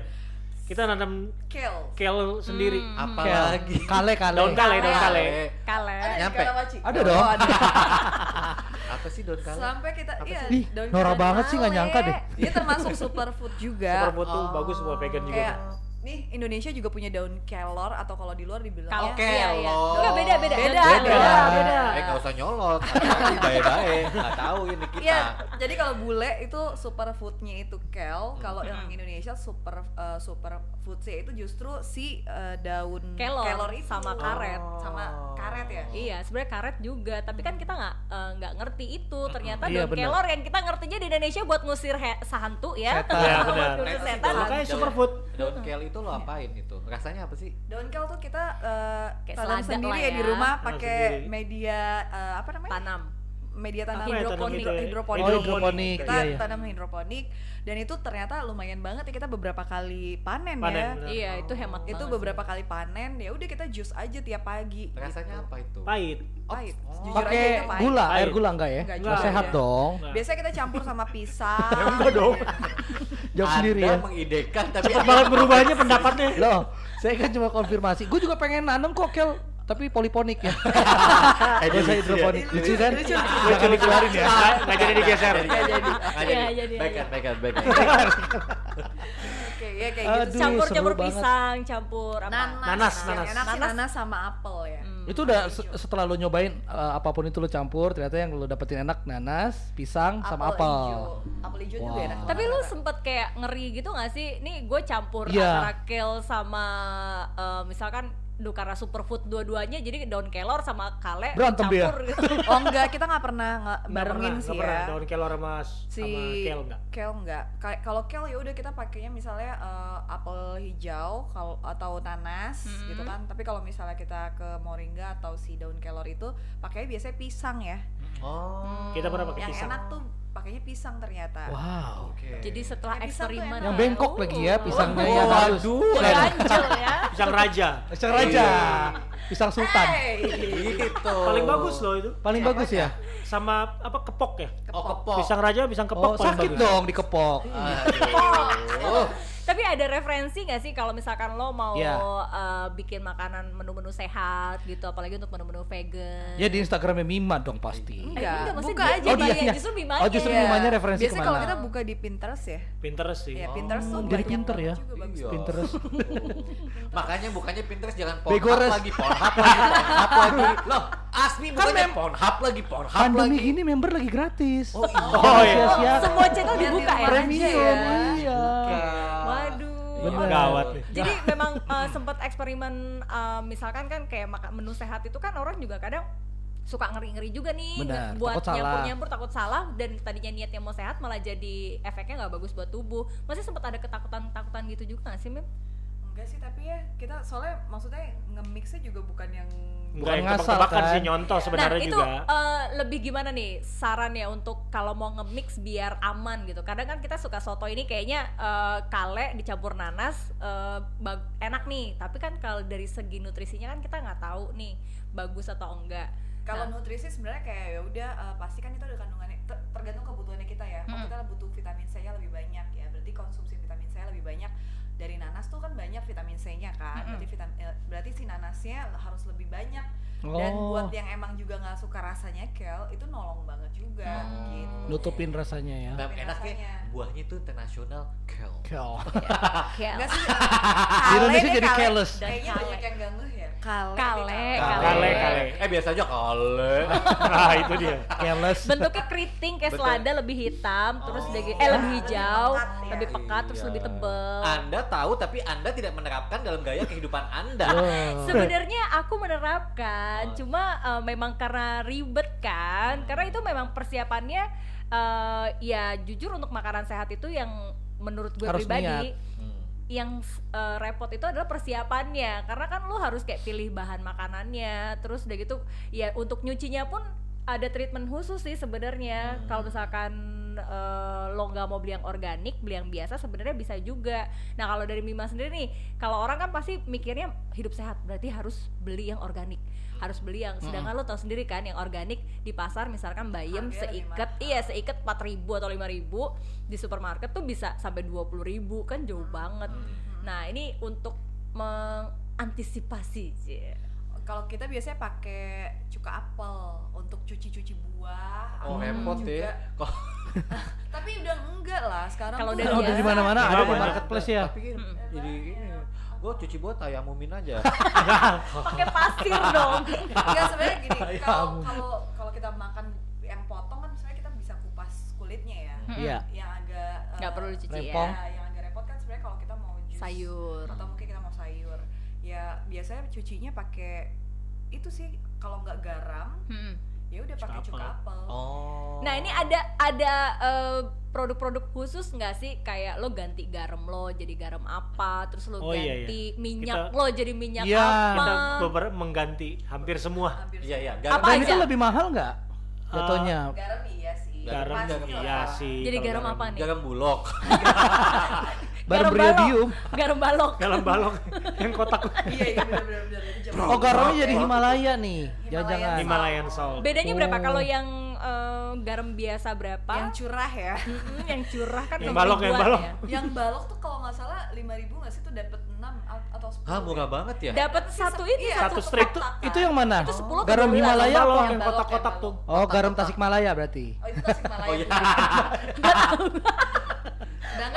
S4: Kita nanam
S5: Kale.
S4: kale sendiri.
S3: Hmm.
S2: Apalagi
S1: Kale kale.
S4: Daun kale, daun kale.
S3: Kale.
S5: Ada
S2: Nyampe.
S1: Ada dong.
S5: Oh, ada. [laughs]
S2: apa sih daun kale?
S5: Sampai kita iya
S1: Ih,
S5: daun
S1: norak
S5: kale
S1: banget sih, nggak nyangka deh.
S5: Dia termasuk superfood juga.
S4: Superfood tuh bagus buat vegan juga.
S5: Kayak nih Indonesia juga punya daun kelor atau kalau di luar dibilang
S3: Kalau
S2: Oke,
S3: iya, iya.
S2: lo.
S3: Enggak beda beda.
S5: Beda, beda,
S3: kale.
S5: beda.
S2: Eh nggak usah nyolot, hati-hati baik-baik. Nggak tahu ini kita.
S5: Iya, jadi kalau bule itu superfoodnya itu kel, kalau
S3: Hmm.
S5: yang Indonesia super uh, superfoodsnya itu justru si uh, daun
S3: Kelor
S5: itu
S3: sama karet.
S5: sama karet ya.
S3: Iya, sebenarnya karet juga, tapi kan kita nggak eh, nggak ngerti itu. Ternyata
S1: Iya,
S3: daun
S1: bener.
S3: kelor yang kita ngertinya di Indonesia buat ngusir he- sehantu ya.
S1: Setan.
S3: Buat
S4: benar.
S3: ngusir
S2: Nah,
S3: setan.
S2: daun-
S4: Makanya
S2: daun-
S4: superfood.
S2: Daun kale itu lo apain itu? Rasanya apa sih?
S5: Daun kel tuh kita uh,
S3: Kayak
S5: tanam sendiri
S3: lah
S5: ya di
S3: ya.
S5: rumah pakai media uh, apa namanya?
S3: Tanam.
S5: Media tanam
S4: Apa ya, tanam
S5: hidroponik,
S4: itu ya?
S5: hidroponik.
S1: Oh, hidroponik.
S5: Kita
S1: Iya, iya.
S5: tanam hidroponik dan itu ternyata lumayan banget ya kita beberapa kali panen,
S4: Panen,
S5: ya.
S4: benar.
S3: Iya, itu hemat
S5: Itu
S3: banget
S5: beberapa kali panen ya udah kita jus aja tiap pagi.
S2: Rasanya
S5: gitu.
S2: apa itu?
S4: Pahit.
S5: Pahit.
S2: Oh.
S5: Jujur aja
S1: Pakai
S5: itu pahit.
S1: gula, air gula enggak ya?
S5: Enggak
S1: Nggak
S5: juga.
S1: sehat dong.
S4: Nah,
S5: Biasanya kita campur sama pisang. [laughs]
S4: Enggak dong. [laughs]
S1: Jawab sendiri ya.
S2: mengidekan tapi
S4: banget berubahnya pendapatnya.
S1: Loh, saya kan cuma konfirmasi. Gue juga pengen nanam kok kel, tapi poliponik ya.
S2: Eh,
S1: Gak usah
S2: lucu ya.
S1: hidroponik. Lucu kan?
S5: Lucu,
S1: dikeluarin ya.
S4: Nggak nggak jadi digeser.
S2: Nggak jadi.
S3: Iya,
S2: jadi, Baik
S3: iya.
S2: kan, baik kan, baik kan.
S5: Oke, ya kayak
S1: Aduh,
S5: gitu.
S3: campur
S1: seru
S3: campur
S1: banget.
S3: pisang, campur apa?
S5: Nanas,
S4: Nanas, nanas.
S3: nanas
S5: sama apel ya.
S3: Hmm.
S1: Itu udah se- setelah lo nyobain eh, apa pun itu lo campur, ternyata yang lo dapetin enak nanas, pisang, sama
S5: Apel
S1: apel.
S5: hijau. Apel hijau juga enak.
S3: Tapi lu
S5: banget.
S3: sempet kayak ngeri gitu gak sih? Nih gue campur
S1: Iya.
S3: antara kale sama eh, misalkan duh karena superfood dua-duanya jadi daun kelor sama kale
S1: Berantem dia.
S3: campur gitu. [laughs]
S5: Oh enggak, kita nggak pernah nggak barengin
S4: pernah,
S5: sih ya.
S4: Daun kelor sama
S5: si
S4: sama kel enggak.
S5: kel enggak. Kayak kalau kel ya udah kita pakainya misalnya eh, apel hijau kalau atau nanas
S3: Mm-mm.
S5: gitu kan. Tapi kalau misalnya kita ke moringa atau si daun kelor itu pakainya biasanya pisang ya.
S2: Oh.
S4: Kita pernah pakai
S5: Yang
S4: pisang.
S5: enak tuh pakainya pisang ternyata.
S1: Wow.
S2: Oke.
S3: Jadi setelah
S5: Ya,
S3: eksperimen.
S1: Yang bengkok lagi ya, pisangnya
S2: Oh,
S1: yang halus.
S2: waduh.
S3: ya.
S4: Pisang raja.
S1: Pisang raja, pisang sultan.
S5: Hey.
S2: Gitu.
S4: Paling bagus loh itu.
S1: Paling bagus ya.
S4: Sama apa kepok ya?
S2: Oh, kepok.
S4: Pisang raja, pisang kepok
S1: Oh, sakit
S4: bagus.
S1: dong dikepok.
S2: Aduh.
S3: Tapi ada referensi gak sih kalau misalkan lo mau
S1: Iya.
S3: eh, bikin makanan menu-menu sehat gitu, apalagi untuk menu-menu vegan?
S1: Ya di Instagramnya Mima dong pasti.
S3: Eh,
S5: Enggak,
S3: enggak,
S5: buka
S3: dia-
S5: aja
S3: dia
S1: Oh,
S3: banyak,
S1: dia-
S3: justru Bimanya.
S1: Oh, justru
S5: Iya.
S1: Mimanya referensi
S5: Biasanya
S1: ke mana?
S5: kalau kita buka di Pinterest ya.
S4: Pinterest sih.
S5: Ya
S2: Oh.
S5: Pinterest tuh
S1: Jadi pinter ya.
S2: Iya. [laughs]
S1: Pinterest.
S2: Makanya bukannya Pinterest jangan Pornhub lagi, Pornhub lagi, Pornhub [laughs] lagi. Loh, Asmi
S1: Kan
S2: bukannya
S1: mem-
S2: Pornhub lagi, Pornhub
S1: Pandemi
S2: lagi.
S1: gini member lagi gratis.
S2: Oh iya.
S4: Oh, iya.
S1: Sia-sia.
S3: Semua channel dibuka
S5: di
S3: ya?
S1: Premium,
S5: aja ya.
S3: Waduh.
S1: Bener.
S4: Gawat nih.
S3: Jadi memang uh, sempat eksperimen uh, misalkan kan kayak makan menu sehat itu kan orang juga kadang suka ngeri-ngeri juga nih
S1: Benar,
S3: buat
S1: takut salah.
S3: nyampur-nyampur takut salah dan tadinya niatnya mau sehat malah jadi efeknya nggak bagus buat tubuh. Masih sempat ada ketakutan-ketakutan gitu juga gak sih, Mim?
S5: Enggak sih tapi ya kita soalnya maksudnya nge-mixnya juga bukan yang
S4: Enggak yang
S1: ngasal, kan?
S4: sih nyontoh sebenarnya
S3: nah itu
S4: juga.
S3: uh, lebih gimana nih saran ya untuk kalau mau nge-mix biar aman gitu. Kadang kan kita suka soto ini kayaknya uh, kale dicampur nanas uh, enak nih, tapi kan kalau dari segi nutrisinya kan kita nggak tahu nih bagus atau enggak.
S5: kalau
S3: Nah.
S5: nutrisi sebenarnya kayak ya udah eh, pasti kan itu ada kandungannya ter- tergantung kebutuhannya kita ya. Kalau
S3: Mm.
S5: kita butuh vitamin C-nya lebih banyak ya, berarti konsumsi vitamin C lebih banyak dari nanas tuh kan banyak vitamin C-nya kan.
S3: Mm-mm.
S5: Berarti vitamin berarti si nanasnya harus lebih banyak. Dan
S1: Oh,
S5: buat yang emang juga nggak suka rasanya kel, itu nolong banget juga
S3: Hmm.
S5: gitu.
S1: nutupin rasanya ya.
S2: Nah,
S5: Nutupin
S2: enaknya
S5: rasanya.
S2: buahnya itu internasional [laughs] [laughs] kale.
S1: Kel.
S3: Kayak
S5: Enggak sih.
S1: Di Indonesia jadi careless.
S5: Kayaknya banyak yang ganggu ya. Kale.
S3: Kale,
S4: Kale, kale.
S2: Eh biasa aja kale. [laughs]
S4: Nah, itu dia.
S1: Careless.
S3: bentuknya keriting kayak selada lebih hitam, terus
S2: Oh.
S3: eh lebih
S5: Lebih
S3: hijau,
S5: pekat ya.
S3: lebih pekat, terus
S2: Iya.
S3: lebih tebel.
S2: Anda tahu tapi Anda tidak menerapkan dalam gaya kehidupan Anda.
S1: Oh.
S3: Sebenarnya aku menerapkan,
S2: Oh.
S3: cuma eh, memang karena ribet kan, karena itu memang persiapannya eh, ya jujur untuk makanan sehat itu yang menurut gue
S1: Harus
S3: pribadi
S1: niat.
S2: Hmm.
S3: yang eh, repot itu adalah persiapannya karena kan lo harus kayak pilih bahan makanannya terus udah gitu ya untuk nyucinya pun ada treatment khusus sih sebenarnya
S2: Hmm.
S3: kalau misalkan eh, lo nggak mau beli yang organik beli yang biasa sebenarnya bisa juga nah kalau dari Mima sendiri nih kalau orang kan pasti mikirnya hidup sehat berarti harus beli yang organik harus beli yang sedangkan lo tau sendiri kan yang organik di pasar misalkan bayam
S5: lebih
S3: seikat iya seikat 4000 atau 5000 di supermarket tuh bisa sampai 20000 kan jauh banget
S2: Hmm.
S3: Nah, ini untuk mengantisipasi. Cie.
S5: Kalau kita biasanya pakai cuka apel untuk cuci-cuci buah.
S2: Oh,
S5: apel
S2: repot
S5: juga.
S2: ya. Kok [laughs]
S5: Tapi udah enggak lah sekarang
S3: Kalau udah
S1: Oh, udah di mana-mana ada di marketplace ya.
S2: tapi kan jadi ini gua cuci buat tayamumin aja. [laughs]
S3: Pakai pasir dong.
S5: Enggak sebenarnya gini, kalau kalau kalau kita makan yang potong kan sebenarnya kita bisa kupas kulitnya ya.
S1: Iya.
S5: Yang agak eh,
S3: Nggak perlu dicuci ya.
S5: ya, yang agak repot kan sebenarnya kalau kita mau jus
S3: Sayur.
S5: atau mungkin. Ya biasanya cucinya pakai itu sih kalau nggak garam
S3: Mm-mm.
S5: ya udah pakai
S4: Cuka
S5: apel.
S2: Oh.
S3: Nah ini ada ada eh, produk-produk khusus nggak sih kayak lo ganti garam lo jadi garam apa, terus lo
S4: Oh, iya,
S3: ganti
S4: iya.
S3: minyak
S4: Kita-
S3: lo jadi minyak
S1: Iya.
S3: apa?
S4: Kita beberapa mengganti hampir semua.
S5: Hampir
S2: Iya iya,
S5: semua.
S2: garam.
S3: Apa
S1: Dan itu lebih mahal nggak? Jatuhnya.
S5: Garam iya sih.
S4: Garam,
S2: garam
S4: iya sih.
S3: Jadi
S4: kalau
S3: garam apa nih?
S2: Garam bulog. [laughs]
S1: Baru
S3: balok. Garam balok. [laughs]
S4: Garam balok yang kotak [laughs]
S5: Iya iya benar benar benar itu jam.
S1: Oh, garamnya jadi Himalaya nih. Jangan-jangan.
S4: Himalayan salt.
S3: Bedanya berapa
S1: Oh.
S3: kalau yang eh, garam biasa berapa?
S5: yang curah ya.
S3: Yang curah kan
S4: Yang balok, yang balok.
S3: ya.
S5: yang balok tuh kalau nggak salah 5000 nggak sih tuh dapat 6 atau 10.
S2: Hah, murah banget ya?
S3: Dapat satu ini
S5: Iya,
S4: Satu strip.
S5: kotak-kotak.
S1: Itu yang mana?
S3: Itu 10 atau
S1: Garam
S3: 12?
S1: Himalaya apa?
S4: yang kotak-kotak tuh.
S1: Oh, garam. Tasikmalaya berarti.
S5: Oh itu Tasikmalaya.
S2: Oh, iya [laughs]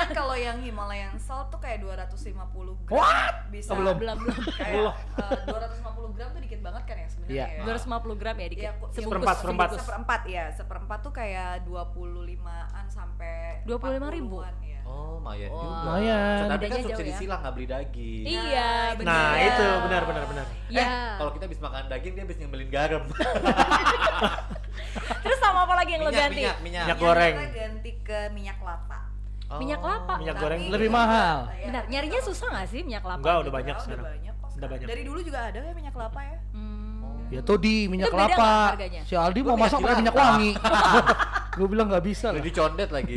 S5: kalau yang Himalayan salt tuh kayak 250 gram.
S1: What?
S5: Bisa
S1: Oh, belum.
S3: Belum belum.
S5: Kayak eh, 250 gram tuh dikit banget kan ya sebenarnya
S1: Iya.
S5: ya.
S3: 250 gram ya dikit.
S5: Iya, ku-
S3: Sebungkus,
S4: Seperempat, seperempat.
S5: Seperempat ya, seperempat tuh kayak 25-an sampai
S3: 25.000?
S5: 40-an, ya.
S2: Oh, lumayan
S3: Wah.
S2: juga.
S1: Lumayan.
S2: Tapi kan subsidi
S3: ya.
S2: silang nggak beli daging.
S3: Iya, benar.
S4: Nah,
S5: Iya.
S4: itu benar benar benar.
S3: Ya.
S2: Eh, kalau kita habis makan daging dia habis nyembelin garam. [laughs]
S3: Terus sama apa lagi yang lo
S2: minyak,
S3: ganti?
S2: minyak, minyak.
S4: Minyak goreng.
S5: Kita ganti ke minyak kelapa.
S2: Oh.
S3: Minyak kelapa.
S4: Minyak
S5: Tapi-
S4: goreng
S1: Lebih mahal.
S3: Bentar,
S5: tapi
S3: nyarinya susah gak sih minyak kelapa?
S4: Enggak, udah banyak
S5: Udah
S4: sekarang.
S5: banyak kok
S4: Udah banyak.
S5: Dari dulu juga ada ya minyak kelapa ya.
S3: Hmm.
S1: Ya tuh di minyak
S3: Itu
S1: kelapa.
S3: nggak?
S1: Si Aldi
S2: Gua
S1: mau
S2: minyak
S1: masak pakai minyak wangi. [laughs] Gue bilang nggak bisa
S2: Udah
S1: lah.
S2: dicondet lagi.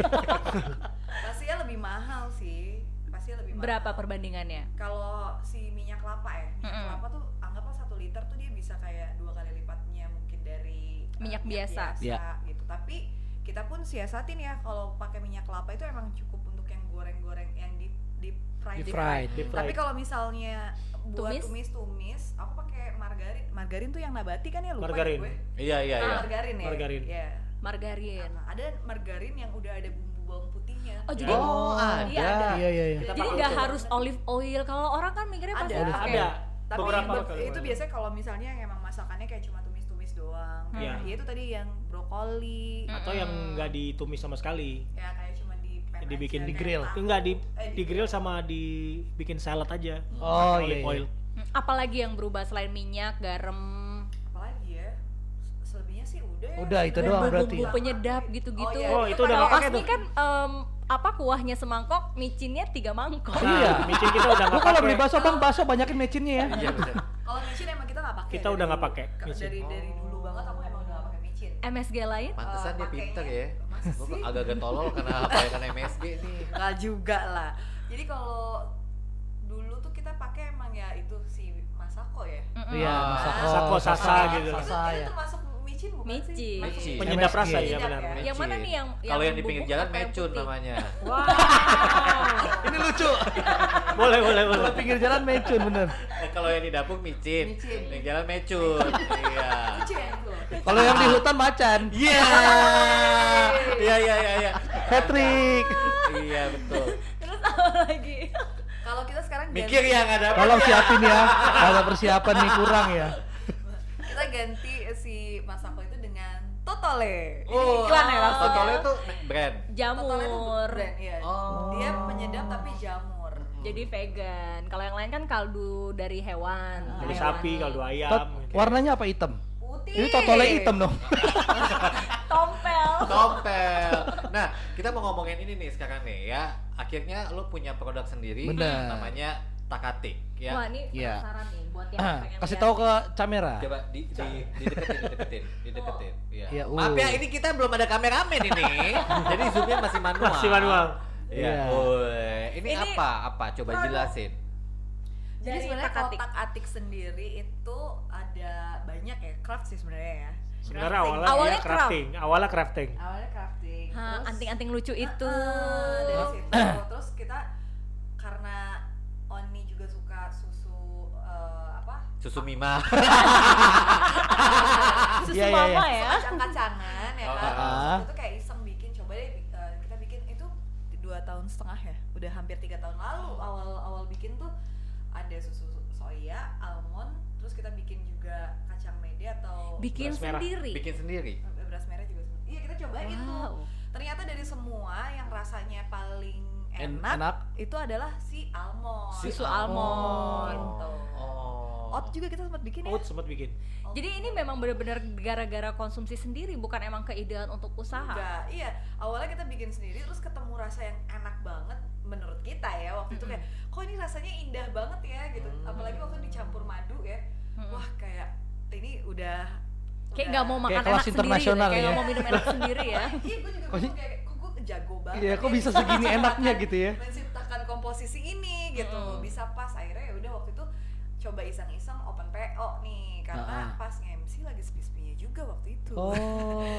S2: [laughs]
S5: Pastinya lebih mahal sih. Pastinya lebih mahal.
S3: Berapa perbandingannya?
S5: Kalau si minyak kelapa ya, minyak
S3: Mm-mm.
S5: kelapa tuh anggaplah satu liter tuh dia bisa kayak dua kali lipatnya mungkin dari uh,
S3: Minyak biasa.
S1: Iya.
S5: gitu. Tapi kita pun siasatin ya kalau pakai minyak kelapa itu emang cukup untuk yang goreng-goreng yang di deep fried.
S1: Deep fried.
S4: Deep
S5: Tapi kalau misalnya buat
S3: Tumis?
S5: tumis-tumis, aku pakai margarin. Margarin tuh yang nabati kan ya lupa deh
S4: Margarin.
S5: gue.
S2: Iya, iya,
S5: Ah,
S2: iya.
S5: margarin ya.
S4: Margarin.
S5: Iya.
S3: Margarin.
S5: Nah, ada margarin yang udah ada bumbu bawang putihnya.
S3: Oh, jadi
S2: Oh, ada.
S3: Iya, ada.
S1: Iya iya iya.
S4: Kita
S3: Jadi nggak
S4: itu.
S3: harus olive oil. Kalau orang kan mikirnya pasti
S5: Ada.
S4: Ada.
S5: Tapi
S4: Beberapa
S5: itu
S4: boleh.
S5: biasanya kalau misalnya yang emang masakannya kayak cuma doang.
S3: Hmm.
S5: Kayak ya itu tadi yang brokoli.
S3: Hmm.
S4: Atau yang nggak ditumis sama sekali.
S5: Ya kayak cuma di pan
S4: Dibikin
S5: aja,
S4: di grill. Enggak di
S5: Eh,
S4: di grill sama dibikin salad aja.
S1: Oh,
S4: Pakai
S1: iya,
S4: olive
S1: iya.
S4: oil.
S3: Hmm, Apalagi yang berubah selain minyak, garam,
S5: Apalagi ya? Selebihnya sih udah ya.
S1: Udah, itu doang
S5: bumbu-
S1: berarti.
S3: bumbu penyedap gitu-gitu.
S5: Oh, iya.
S4: Oh, itu udah
S3: Kalau
S4: nggak pakai
S3: kan em, apa kuahnya semangkok, micinnya tiga mangkok.
S1: Oh, iya.
S4: Nah, micin kita udah
S1: Lu
S4: nggak
S1: kalau
S4: pakai.
S1: beli bakso bang, bakso banyakin mecinnya ya.
S2: Iya.
S5: Kalau micin emang kita nggak pakai.
S4: Kita
S5: dari
S4: udah nggak pakai.
S5: Dari dari dulu banget aku emang udah nggak pakai micin.
S3: MSG lain?
S2: Pantesan dia
S5: pakainya-
S2: pinter ya. Gua
S5: sih?
S2: agak-agak tolol karena apa ya karena MSG nih.
S5: Enggak juga lah. Jadi kalau dulu tuh kita pakai emang ya itu si Masako ya.
S1: Iya,
S2: Ah.
S1: masako,
S4: Sako, sasa gitu.
S5: Itu,
S1: Sasa
S5: itu
S1: ya.
S5: termasuk micin bukan
S3: Micin.
S5: sih?
S2: Micin.
S4: Penyedap rasa ya benar.
S5: ya.
S3: Yang mana nih yang
S2: Kalau yang di pinggir jalan
S3: yang
S2: mecun namanya.
S3: Wow.
S1: Ini lucu. [laughs]
S4: boleh, boleh, boleh.
S1: Kalau pinggir jalan mecun bener.
S2: Eh, kalau yang di dapur micin,
S5: Micin.
S2: yang jalan mecun. Iya.
S5: Itu.
S1: Kalau yang di hutan macan.
S2: Iya. Iya iya iya iya.
S1: Patrick.
S2: Iya betul.
S3: Terus apa lagi?
S5: Kalau kita sekarang
S2: Mikir ya nggak ada.
S1: Tolong siapin ya. [laughs] Kalau persiapan nih kurang ya.
S5: kita ganti Totole. Ini
S2: Oh,
S5: iklan ya langsung.
S2: Totole itu brand.
S5: Totole itu
S3: Jamur.
S5: brand, iya.
S2: Oh.
S5: Dia penyedap tapi jamur.
S3: Jadi vegan. Kalau yang lain kan kaldu dari hewan.
S4: Kaldu
S3: Hewani.
S4: sapi, kaldu ayam.
S1: Tot,
S4: gitu.
S1: warnanya apa hitam?
S5: Putih.
S1: Ini totolnya hitam dong. [laughs]
S3: Tompel.
S2: Tompel. Nah, kita mau ngomongin ini nih sekarang nih ya. Akhirnya lo punya produk sendiri
S1: Bener.
S2: namanya Takatik ya.
S3: Wah, ini
S1: Iya.
S3: penasaran nih buat yang
S1: Ah,
S3: pengen
S1: Kasih tahu ke kamera.
S2: Coba di, di, dideketin, dideketin, dideketin. Iya.
S1: Iya,
S2: Maaf ya,
S1: uh.
S2: ini kita belum ada kameramen ini. [laughs] Jadi zoomnya masih manual.
S4: Masih manual.
S2: Iya.
S1: Iya.
S2: Woi, ini,
S3: Ini
S2: apa? Apa? Coba
S5: produk.
S2: jelasin.
S5: Jadi sebenarnya
S3: Takatik.
S5: kotak atik sendiri itu ada banyak ya craft sih sebenarnya ya.
S4: Sebenarnya awalnya,
S3: Awalnya
S4: dia crafting. Awalnya crafting.
S5: awalnya crafting.
S3: Hah,
S5: Terus-
S3: anting-anting lucu itu.
S5: Ah, dari situ terus kita karena
S2: Susu Mima. [laughs]
S3: Susu
S1: Iya, iya,
S3: mama
S1: iya.
S3: ya.
S5: kacang-kacangan ya
S2: Oh,
S5: kan. Waktu itu kayak iseng bikin coba deh eh, kita bikin itu dua tahun setengah ya udah hampir tiga tahun lalu awal awal bikin tuh ada susu soya almond terus kita bikin juga kacang mede atau
S3: Bikin
S4: Beras merah.
S3: sendiri.
S2: Bikin sendiri.
S5: eh, beras merah juga iya kita cobain tuh
S3: Wow.
S5: ternyata dari semua yang rasanya paling
S1: En-
S5: enak,
S1: enak.
S5: itu adalah si almond
S3: Susu almond.
S5: gitu
S2: Oh.
S5: Oat juga kita sempat bikin ya
S4: Oat sempat bikin.
S3: Jadi ini memang benar-benar gara-gara konsumsi sendiri, bukan emang keidean untuk usaha.
S5: Enggak, iya. Awalnya kita bikin sendiri terus ketemu rasa yang enak banget menurut kita ya waktu itu kayak kok ini rasanya indah banget ya gitu.
S2: Hmm.
S5: Apalagi waktu dicampur madu ya.
S3: Mm-mm.
S5: Wah, kayak ini udah
S3: Kayak nggak mau makan
S1: Kayak
S3: enak sendiri, gitu,
S1: internasional
S3: kayak
S1: ya.
S3: nggak mau minum enak sendiri ya. [laughs]
S5: Iya, gue juga bingung kayak kok gue jago banget.
S1: Iya, kok
S5: ya
S1: bisa segini enaknya gitu ya?
S5: Menciptakan komposisi ini gitu.
S3: Mm.
S5: Bisa pas akhirnya ya udah waktu itu coba iseng-iseng open PO nih karena
S1: Ah.
S5: pas nge-MC lagi sepi-sepinya juga waktu itu.
S1: Oh,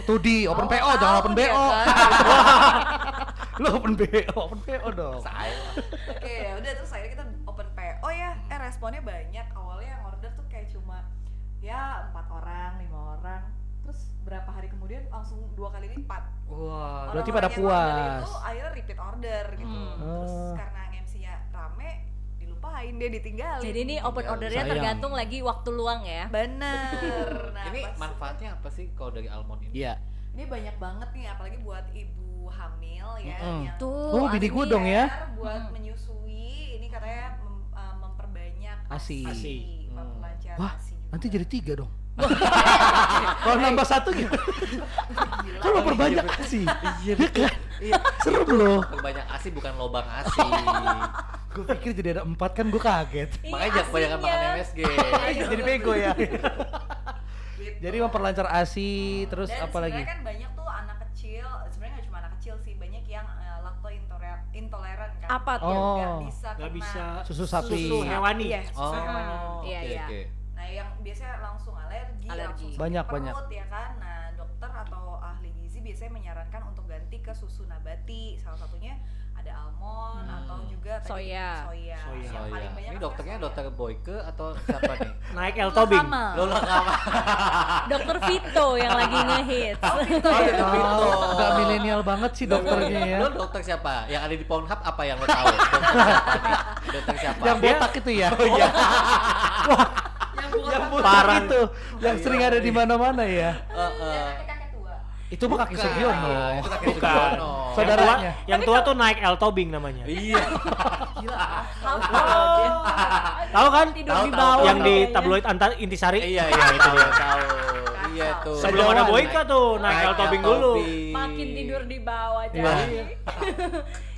S1: [laughs] tuh di open
S5: Oh,
S1: PO, jangan
S5: tahu
S1: open BO.
S5: kan. [laughs]
S1: Lu open BO, open PO dong.
S2: Saya.
S5: Oke, ya udah terus akhirnya kita open PO ya. Eh responnya banyak. Awalnya yang order tuh kayak cuma ya empat orang, lima orang. Terus berapa hari kemudian langsung dua kali lipat.
S2: Wah.
S1: Berarti
S5: Orang-orang
S1: pada puas.
S5: Itu akhirnya repeat order gitu.
S3: Hmm.
S5: Terus
S1: Oh.
S5: karena dilupain dia ditinggalin.
S3: Jadi ini open
S2: Tinggal.
S3: ordernya
S1: Sayang.
S3: tergantung lagi waktu luang ya.
S5: bener. [laughs] Nah,
S2: ini
S5: pas-
S2: manfaatnya apa sih kalau dari almond ini?
S1: Iya.
S5: ini banyak banget nih apalagi buat ibu hamil ya
S1: Mm-mm.
S5: yang
S3: Tuh,
S1: Oh, bini gua dong ya.
S5: buat
S3: Mm.
S5: menyusui ini katanya mem- uh, memperbanyak
S1: Asi.
S4: Asi.
S5: memperlancar
S1: Wah,
S5: asi juga.
S1: nanti jadi tiga dong. [laughs] Kalau nambah satu gitu. Kalau perbanyak sih. Iya kan?
S2: Iya.
S1: Serem loh.
S2: Banyak asi bukan lobang [laughs] asi.
S1: Gue pikir jadi ada empat kan gue kaget.
S3: Iya,
S2: Makanya jangan kebanyakan
S3: asinya.
S2: makan MSG.
S1: jadi bego ya.
S5: Gitu.
S1: Jadi memperlancar ASI terus
S5: Dan
S1: apa lagi?
S5: sebenarnya kan banyak tuh anak kecil sebenarnya nggak cuma anak kecil sih banyak yang uh, lakto intoleran intoleran kan
S3: Apa tuh?
S1: Oh.
S5: nggak bisa
S1: Susu sapi.
S4: Susu hewani.
S5: iya susu
S2: Oh.
S5: hewani
S3: Iya,
S2: oke,
S3: iya.
S5: Nah, yang biasanya langsung alergi,
S3: Alergi.
S5: langsung
S1: Banyak,
S5: perut,
S1: banyak.
S5: ya kan. Nah, dokter atau ahli gizi biasanya menyarankan untuk ganti ke susu nabati. Salah satunya ada almond
S2: Hmm.
S5: atau juga tadi
S3: Soya.
S5: soya.
S4: Soya.
S5: Yang
S2: Oh
S5: paling banyak
S2: Ini dokternya
S5: soya.
S2: dokter Boyke atau siapa nih? [laughs]
S4: Naik El Tobing.
S3: Sama.
S2: Lola Kama. [laughs]
S3: Dokter Vito yang lagi ngehits.
S2: Oh, dokter Vito.
S1: Oh, Gak milenial banget sih dokternya ya.
S2: Lo dokter siapa? Yang ada di Pornhub apa yang lo tahu? Dokter [laughs] siapa? Dokter siapa?
S1: Yang botak itu ya.
S2: Oh iya.
S5: Bukan
S1: Yang
S4: Parah.
S1: itu, yang sering ada di mana-mana ya.
S2: Heeh.
S5: kakek-kakek tua.
S1: Itu mah kaki Sugiono.
S2: Iya, Itu
S4: Bukan.
S2: Sugiono.
S4: Yang tua, yang tua tuh naik El Tobing namanya.
S2: Iya. [laughs]
S5: Gila.
S4: Tahu kan?
S3: Tidur
S2: Tahu,
S3: di bawah.
S4: yang di tabloid antar intisari.
S2: Iya iya itu dia tahu. Iya tuh.
S4: Sebelum ada. Boyka tuh naik El Tobing dulu.
S3: Makin tidur di bawah
S1: Iya.
S3: jadi.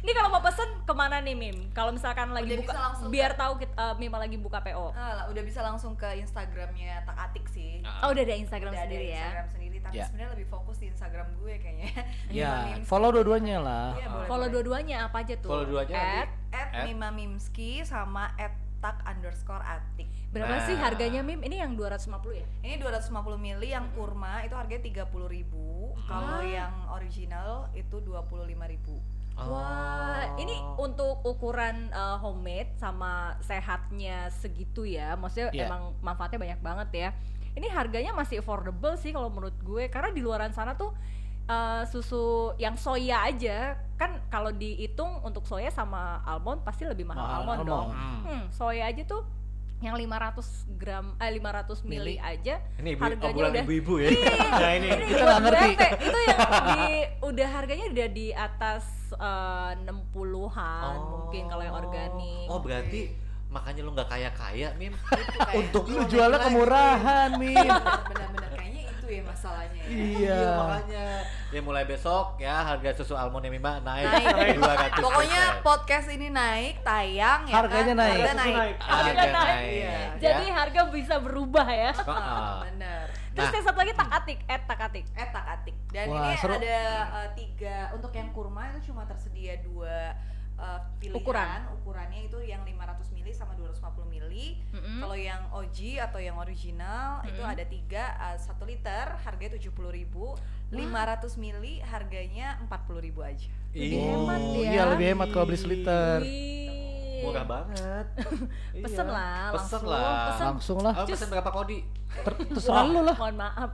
S3: Ini kalau mau pesen ke mana nih Mim? Kalau misalkan lagi
S5: Udah
S3: buka,
S5: bisa langsung
S3: biar
S5: ke-
S3: tahu kita, eh, Mim lagi buka PO.
S5: Ah, lah, udah bisa langsung ke Instagramnya Tak Atik sih.
S2: Ah.
S3: Oh udah ada Instagram
S5: udah
S3: sendiri
S5: ada
S3: ya.
S5: Instagram sendiri, tapi
S1: Ya.
S5: sebenarnya lebih fokus di Instagram gue kayaknya. [laughs]
S1: Ya,
S5: Mimski.
S1: follow dua-duanya lah.
S5: Iya, boleh,
S3: Follow dua-duanya apa aja tuh?
S2: Follow dua-duanya
S3: At,
S5: at
S2: At?
S5: Mima Mimski sama at tak underscore atik
S3: berapa sih
S2: Nah.
S3: harganya Mim? Ini yang 250 ya?
S5: ini 250 mili yang kurma itu harganya 30.000 ribu kalau yang original itu 25.000 ribu
S3: Wah,
S2: Oh.
S3: ini untuk ukuran uh, homemade sama sehatnya segitu ya. Maksudnya
S1: Iya.
S3: emang manfaatnya banyak banget ya. Ini harganya masih affordable sih kalau menurut gue karena di luaran sana tuh uh, susu yang soya aja kan kalau dihitung untuk soya sama almond pasti lebih mahal
S1: Mahal
S3: almond, dong.
S1: almond.
S3: Hmm, soya aja tuh yang 500 gram eh 500 mili
S1: Mili.
S3: aja
S2: Ini ibu,
S3: harganya udah-
S2: ibu-ibu ya. [laughs]
S4: Nah ini.
S3: ini
S1: Kita nggak ngerti.
S3: itu yang di udah harganya udah di atas eh, 60-an mungkin kalau yang organik.
S2: Oh berarti makanya lu nggak kaya kaya Mim.
S5: itu kayak
S1: Untuk lu jualnya kemurahan, Min. [laughs]
S5: bener-bener kayaknya itu ya masalahnya ya. [laughs]
S1: Iya.
S2: makanya. Ya mulai besok ya harga susu almond Mima naik,
S5: Naik.
S2: 200
S5: pokoknya podcast ini naik tayang ya
S1: Harganya
S5: kan?
S1: naik.
S5: harga naik,
S4: naik.
S3: Harga
S2: Harga
S3: naik.
S2: naik.
S5: Iya.
S3: Jadi
S2: ya.
S3: harga bisa berubah ya.
S2: Heeh.
S5: bener
S3: Terus
S2: Nah.
S3: yang satu lagi tak atik, eh tak atik.
S5: eh tak atik dan
S1: Wah,
S5: ini
S1: seru.
S5: ada uh, tiga untuk yang kurma itu cuma tersedia dua uh, pilihan
S3: Ukuran.
S5: ukurannya itu yang 500 mili sama 250 mili
S3: Mm-mm.
S5: kalau yang OG atau yang original itu
S3: Mm-mm.
S5: ada tiga uh, satu liter harganya 70.000 ribu 500 mili harganya 40.000 aja
S3: Lebih
S2: Ih.
S3: hemat ya.
S1: Iya, lebih hemat kalau beli seliter.
S2: Murah banget. [laughs]
S3: Pesen
S2: Iya.
S3: lah,
S2: Pesen
S3: langsung,
S2: lah.
S3: pesen.
S1: Langsung lah.
S2: Oh, pesen berapa kodi?
S1: Ter- terserah lu lah.
S3: Mohon maaf,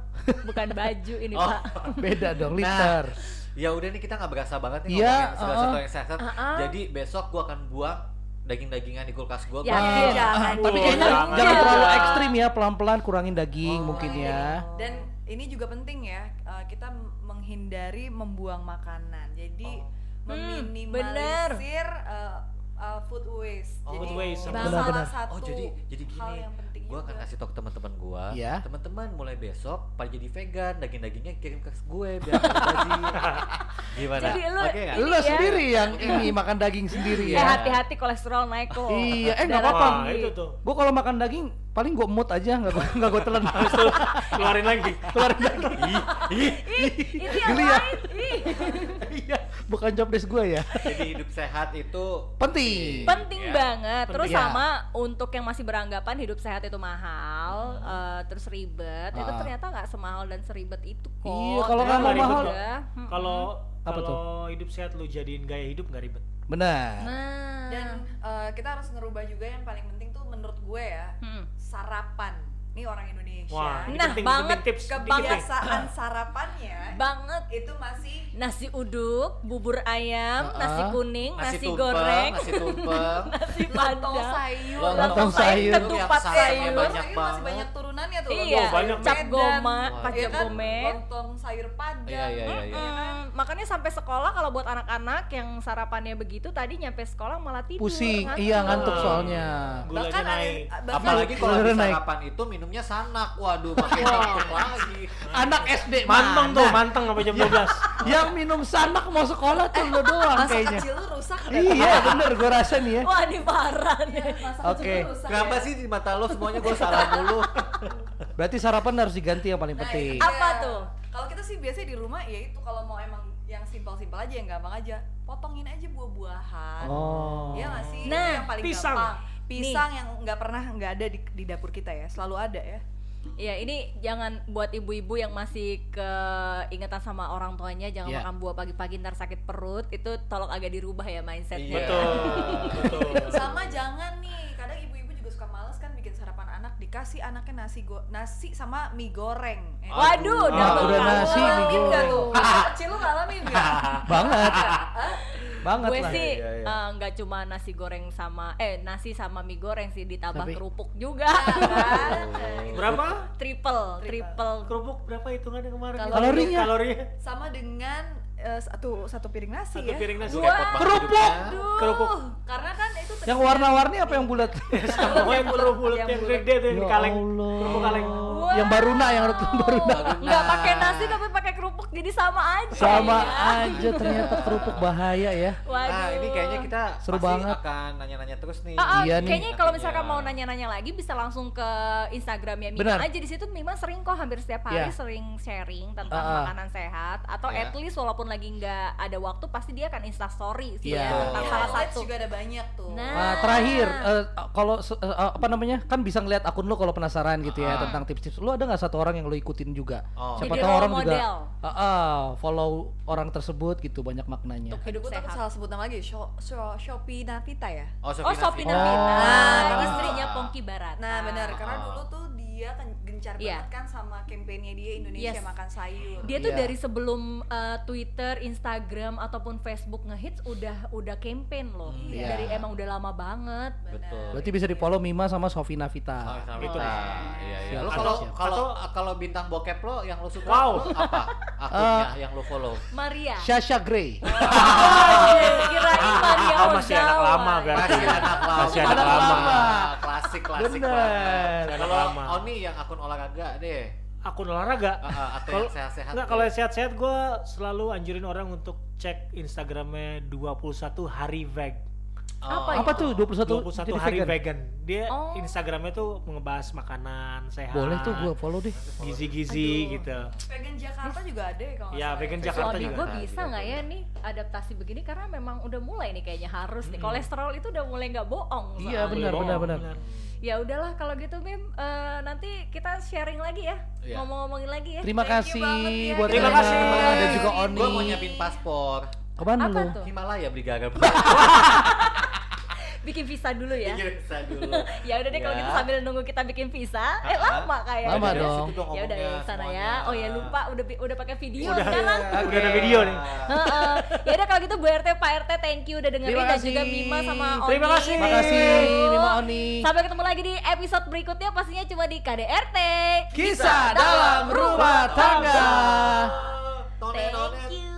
S3: bukan baju ini
S2: Oh.
S3: pak. [laughs]
S1: Beda dong,
S2: Nah,
S1: liter.
S2: Ya udah nih kita nggak berasa banget nih
S1: Iya,
S2: ngomongin segala
S1: uh-uh.
S2: sesuatu yang sehat.
S3: Uh-uh.
S2: Jadi besok gua akan buang daging-dagingan di kulkas gua.
S3: Ya,
S2: gua
S5: jangan.
S1: Tapi
S4: Oh,
S1: kayaknya
S4: jangan.
S1: jangan terlalu
S2: Iya.
S1: ekstrim ya, pelan-pelan kurangin daging
S2: Oh,
S1: mungkin
S5: iya.
S1: ya.
S5: Dan ini juga penting ya, uh, kita menghindari membuang makanan. Jadi
S2: Oh.
S5: meminimalisir uh, uh, food waste.
S2: Oh.
S5: Jadi
S4: Food waste,
S5: salah
S1: benar-benar.
S5: satu
S2: Oh jadi jadi
S5: hal
S2: gini,
S5: yang penting
S2: gue akan kasih tau ke teman-teman gue,
S1: Iya.
S2: teman-teman mulai besok pada jadi vegan, daging-dagingnya kirim ke gue biar. [laughs] Gimana?
S3: Jadi lu-
S2: Oke nggak?
S3: Ini
S1: Lu
S3: ya.
S1: sendiri yang ini makan daging sendiri
S3: Eh
S1: ya.
S3: hati-hati kolesterol naik kok.
S1: Iya, eh nggak apa-apa. Gua kalau makan daging paling gua emut aja, nggak gua nggak gua telan.
S4: Keluarin lagi.
S1: Keluarin daging.
S3: Ih, yang
S1: Geli ya.
S3: lain. Ih. [laughs]
S1: Bukan job desk gua ya. [laughs]
S2: Jadi hidup sehat itu
S1: Penting.
S3: penting
S2: Ya.
S3: banget. Terus
S1: Penting.
S3: sama untuk yang masih beranggapan hidup sehat itu mahal, eh, terus ribet, itu
S1: Ah.
S3: ternyata nggak semahal dan seribet itu kok.
S1: Iya, kalau
S4: nggak mau mahal-. Kalau
S1: Apa
S4: kalau hidup sehat lu jadiin gaya hidup nggak ribet.
S1: Benar.
S3: nah,
S5: Dan uh, kita harus ngerubah juga yang paling penting tuh menurut gue ya,
S3: Mm.
S5: sarapan. Ini orang Indonesia.
S4: Wah, ini
S3: Nah,
S4: penting,
S3: banget.
S4: penting tips
S5: kebiasaan [laughs] sarapannya
S3: banget
S5: itu masih
S3: nasi uduk, bubur ayam,
S1: Ah,
S3: nasi
S1: ah.
S3: kuning,
S2: nasi,
S3: nasi,
S2: tumpeng,
S3: goreng,
S2: nasi tumpeng, [laughs]
S3: nasi
S5: lontong
S3: padang.
S5: sayur.
S3: Lontong sayur, ketupat sayur.
S2: banyak
S5: sayur masih banyak turunannya tuh.
S3: Iya,
S4: Oh, banyak.
S3: cap goma,
S2: Wah.
S3: pak
S5: ya
S3: cap
S5: kan?
S3: gome.
S5: Lontong sayur padang.
S2: Iya, iya, iya, iya.
S3: Mm, makanya sampai sekolah kalau buat anak-anak yang sarapannya begitu tadi nyampe sekolah malah tidur
S1: Pusing.
S3: ngantuk.
S1: Iya, ngantuk soalnya.
S4: Gulanya
S5: Bahkan ada
S4: naik.
S5: bahkan
S2: Apalagi kalau sarapan itu minumnya sanak. Waduh, makin ngantuk lagi.
S1: Anak SD
S4: Manteng
S1: mana?
S4: tuh, manteng sampai jam 12. [laughs]
S1: Yang minum sanak mau sekolah tuh lu doang
S5: masa
S1: kayaknya.
S5: kecil lu rusak
S1: Iya, bener gua rasa nih ya.
S3: wah ini parah nih
S5: Masa
S1: Oke.
S5: kecil lu rusak
S2: Kenapa
S5: ya.
S2: sih di mata lo semuanya gue salah mulu? [laughs]
S1: Berarti sarapan harus diganti yang paling
S5: Nah,
S1: penting.
S5: itu
S3: Apa tuh?
S5: Kalau kita sih biasanya di rumah ya itu kalau mau emang yang simpel-simpel aja yang gampang aja, potongin aja buah-buahan.
S1: Oh.
S5: Iya nggak sih?
S3: Nah,
S5: yang paling
S4: pisang.
S5: gampang. Pisang yang nggak pernah nggak ada di, di dapur kita ya, selalu ada ya.
S3: ya ini jangan buat ibu-ibu yang masih keingetan sama orang tuanya jangan
S1: Iya.
S3: makan buah pagi-pagi ntar sakit perut itu tolong agak dirubah ya mindsetnya
S2: Iya.
S4: Betul, betul. [laughs]
S5: Sama jangan nih, kadang ibu-ibu juga suka males kan bikin sarapan anak, dikasih anaknya nasi go nasi sama mie goreng. Eh,
S3: waduh
S1: Ah, udah nasi, mie goreng.
S5: tuh? Kecil lu ngalamin nggak? [laughs]
S1: Banget. Banget
S3: gue
S1: lah.
S3: sih
S2: Iya, iya.
S3: eh, nggak cuma nasi goreng sama eh nasi sama mie goreng sih ditambah
S1: Tapi-
S3: kerupuk juga
S5: Kan? [laughs]
S4: Berapa?
S3: triple triple
S4: Kerupuk berapa hitungannya kemarin?
S1: Kalorinya.
S4: Kalorinya.
S5: Sama dengan eh, satu satu piring nasi
S4: Satu
S5: ya.
S4: piring nasi.
S2: Banget
S1: Kerupuk.
S3: Duh,
S4: Kerupuk.
S5: Karena kan itu
S1: Yang warna-warni apa yang bulat? [laughs]
S4: Sama yang bulat
S5: Yang
S4: gede tuh yang
S1: Ya
S4: kaleng. Kerupuk kaleng.
S3: Wow.
S1: Yang baruna yang baruna. [laughs]
S3: nggak pakai nasi tapi pakai kerupuk jadi sama aja
S1: Sama
S3: ya.
S1: aja ternyata kerupuk bahaya ya.
S3: Waduh.
S2: Nah, ini kayaknya kita
S1: Seru
S2: pasti
S1: banget.
S2: akan nanya-nanya terus nih.
S1: Iya nih.
S3: kayaknya kalau misalkan mau nanya-nanya lagi bisa langsung ke Instagramnya Mima
S1: Benar.
S3: aja di situ Mima sering kok hampir setiap hari
S1: Iya.
S3: sering sharing tentang
S1: Ah,
S3: makanan sehat atau
S2: Iya.
S3: at least walaupun lagi nggak ada waktu pasti dia akan insta story sih
S1: Iya.
S3: ya, tentang
S2: Iya.
S3: salah
S5: Highlights
S3: satu
S5: juga ada banyak tuh.
S3: Nah.
S1: Nah, terakhir eh, kalau eh, apa namanya kan bisa ngeliat akun lo kalau penasaran gitu ya
S2: Ah.
S1: tentang tips-tips. Lo ada nggak satu orang yang lo ikutin juga?
S2: Oh.
S1: Siapa tahu orang juga
S3: model.
S1: ah, ah, follow orang tersebut gitu banyak maknanya.
S3: untuk hidup
S5: Gue takut salah sebut nama lagi, Sho- Sho- Shopee Navita ya.
S2: Oh,
S3: Oh, Sophie
S2: Navita.
S3: Navita,
S5: Nah,
S3: istrinya Pongki Barat.
S5: Nah benar, karena
S2: Ah.
S5: dulu tuh dia kan gencar
S3: Iya.
S5: banget kan sama kampanye dia Indonesia
S3: Yes.
S5: makan sayur.
S3: Dia tuh
S1: Iya.
S3: dari sebelum uh, Twitter, Instagram ataupun Facebook ngehits udah udah campaign loh.
S1: Iya.
S3: Dari emang udah lama banget.
S2: Betul.
S1: Berarti bisa di follow Mima sama Sofi
S2: Oh,
S1: Navita.
S2: sama
S4: Gitu.
S2: Navita. Iya, iya. Lo kalau kalau kalau bintang bokep lo yang lo suka
S4: Wow.
S2: lo apa [laughs] akunnya yang lo follow?
S3: Maria.
S1: Shasha Grey.
S3: Oh, kirain Maria
S4: Oh, masih anak lama berarti.
S2: Masih anak lama.
S4: Masih anak lama.
S2: Klasik klasik
S1: Bener.
S2: banget.
S4: Anak
S2: Kalau
S4: lama.
S2: Oni yang akun olahraga deh.
S4: Akun olahraga.
S2: Ah, ah, atau
S4: Kalau
S2: yang sehat-sehat.
S4: Enggak,
S2: deh.
S4: kalau yang sehat-sehat gue selalu anjurin orang untuk cek Instagramnya 21 hari veg.
S2: Oh.
S3: Apa
S1: Apa tuh 21,
S4: 21
S1: jadi
S4: hari
S1: vegan?
S4: vegan. Dia
S3: Oh.
S4: Instagramnya tuh ngebahas makanan sehat.
S1: Boleh tuh gua follow deh.
S4: gizi-gizi gitu.
S5: Vegan Jakarta juga ada ya kalau
S4: Ya,
S5: salah
S4: vegan. Jakarta
S3: Suami
S4: juga.
S3: gue
S2: ada.
S3: bisa nggak ya nih adaptasi begini karena memang udah mulai nih kayaknya harus nih
S4: Hmm.
S3: kolesterol itu udah mulai nggak bohong.
S1: Iya, benar,
S4: Bohong,
S1: benar, benar.
S3: Ya udahlah kalau gitu Mim eh, nanti kita sharing lagi ya
S2: Iya.
S3: ngomong-ngomongin lagi ya.
S1: Terima
S5: Thank
S1: kasih
S5: ya.
S1: buat
S4: Terima kasih.
S1: dan juga Oni.
S2: Gue mau nyiapin paspor.
S1: Ke mana
S3: Apa
S1: lu?
S3: tuh?
S2: Himalaya beli garam. [laughs]
S3: bikin visa dulu ya.
S2: Bikin visa dulu. [laughs]
S3: ya udah deh kalau
S2: Ya.
S3: gitu sambil nunggu kita bikin visa, eh lama kayaknya.
S1: Lama
S2: Dari
S1: dong.
S3: Ya udah ya sana ya. Oh ya lupa udah udah pakai video
S4: Udah,
S3: sekarang.
S4: ya. Udah ada video nih.
S3: Heeh. ya udah kalau gitu Bu RT Pak RT thank you udah dengerin dan juga Mima sama Oni.
S4: Terima kasih.
S1: Terima kasih, Mima Oni.
S3: Sampai ketemu lagi di episode berikutnya pastinya cuma di KDRT.
S1: Kisah dalam rumah tangga.
S2: Tone, tone,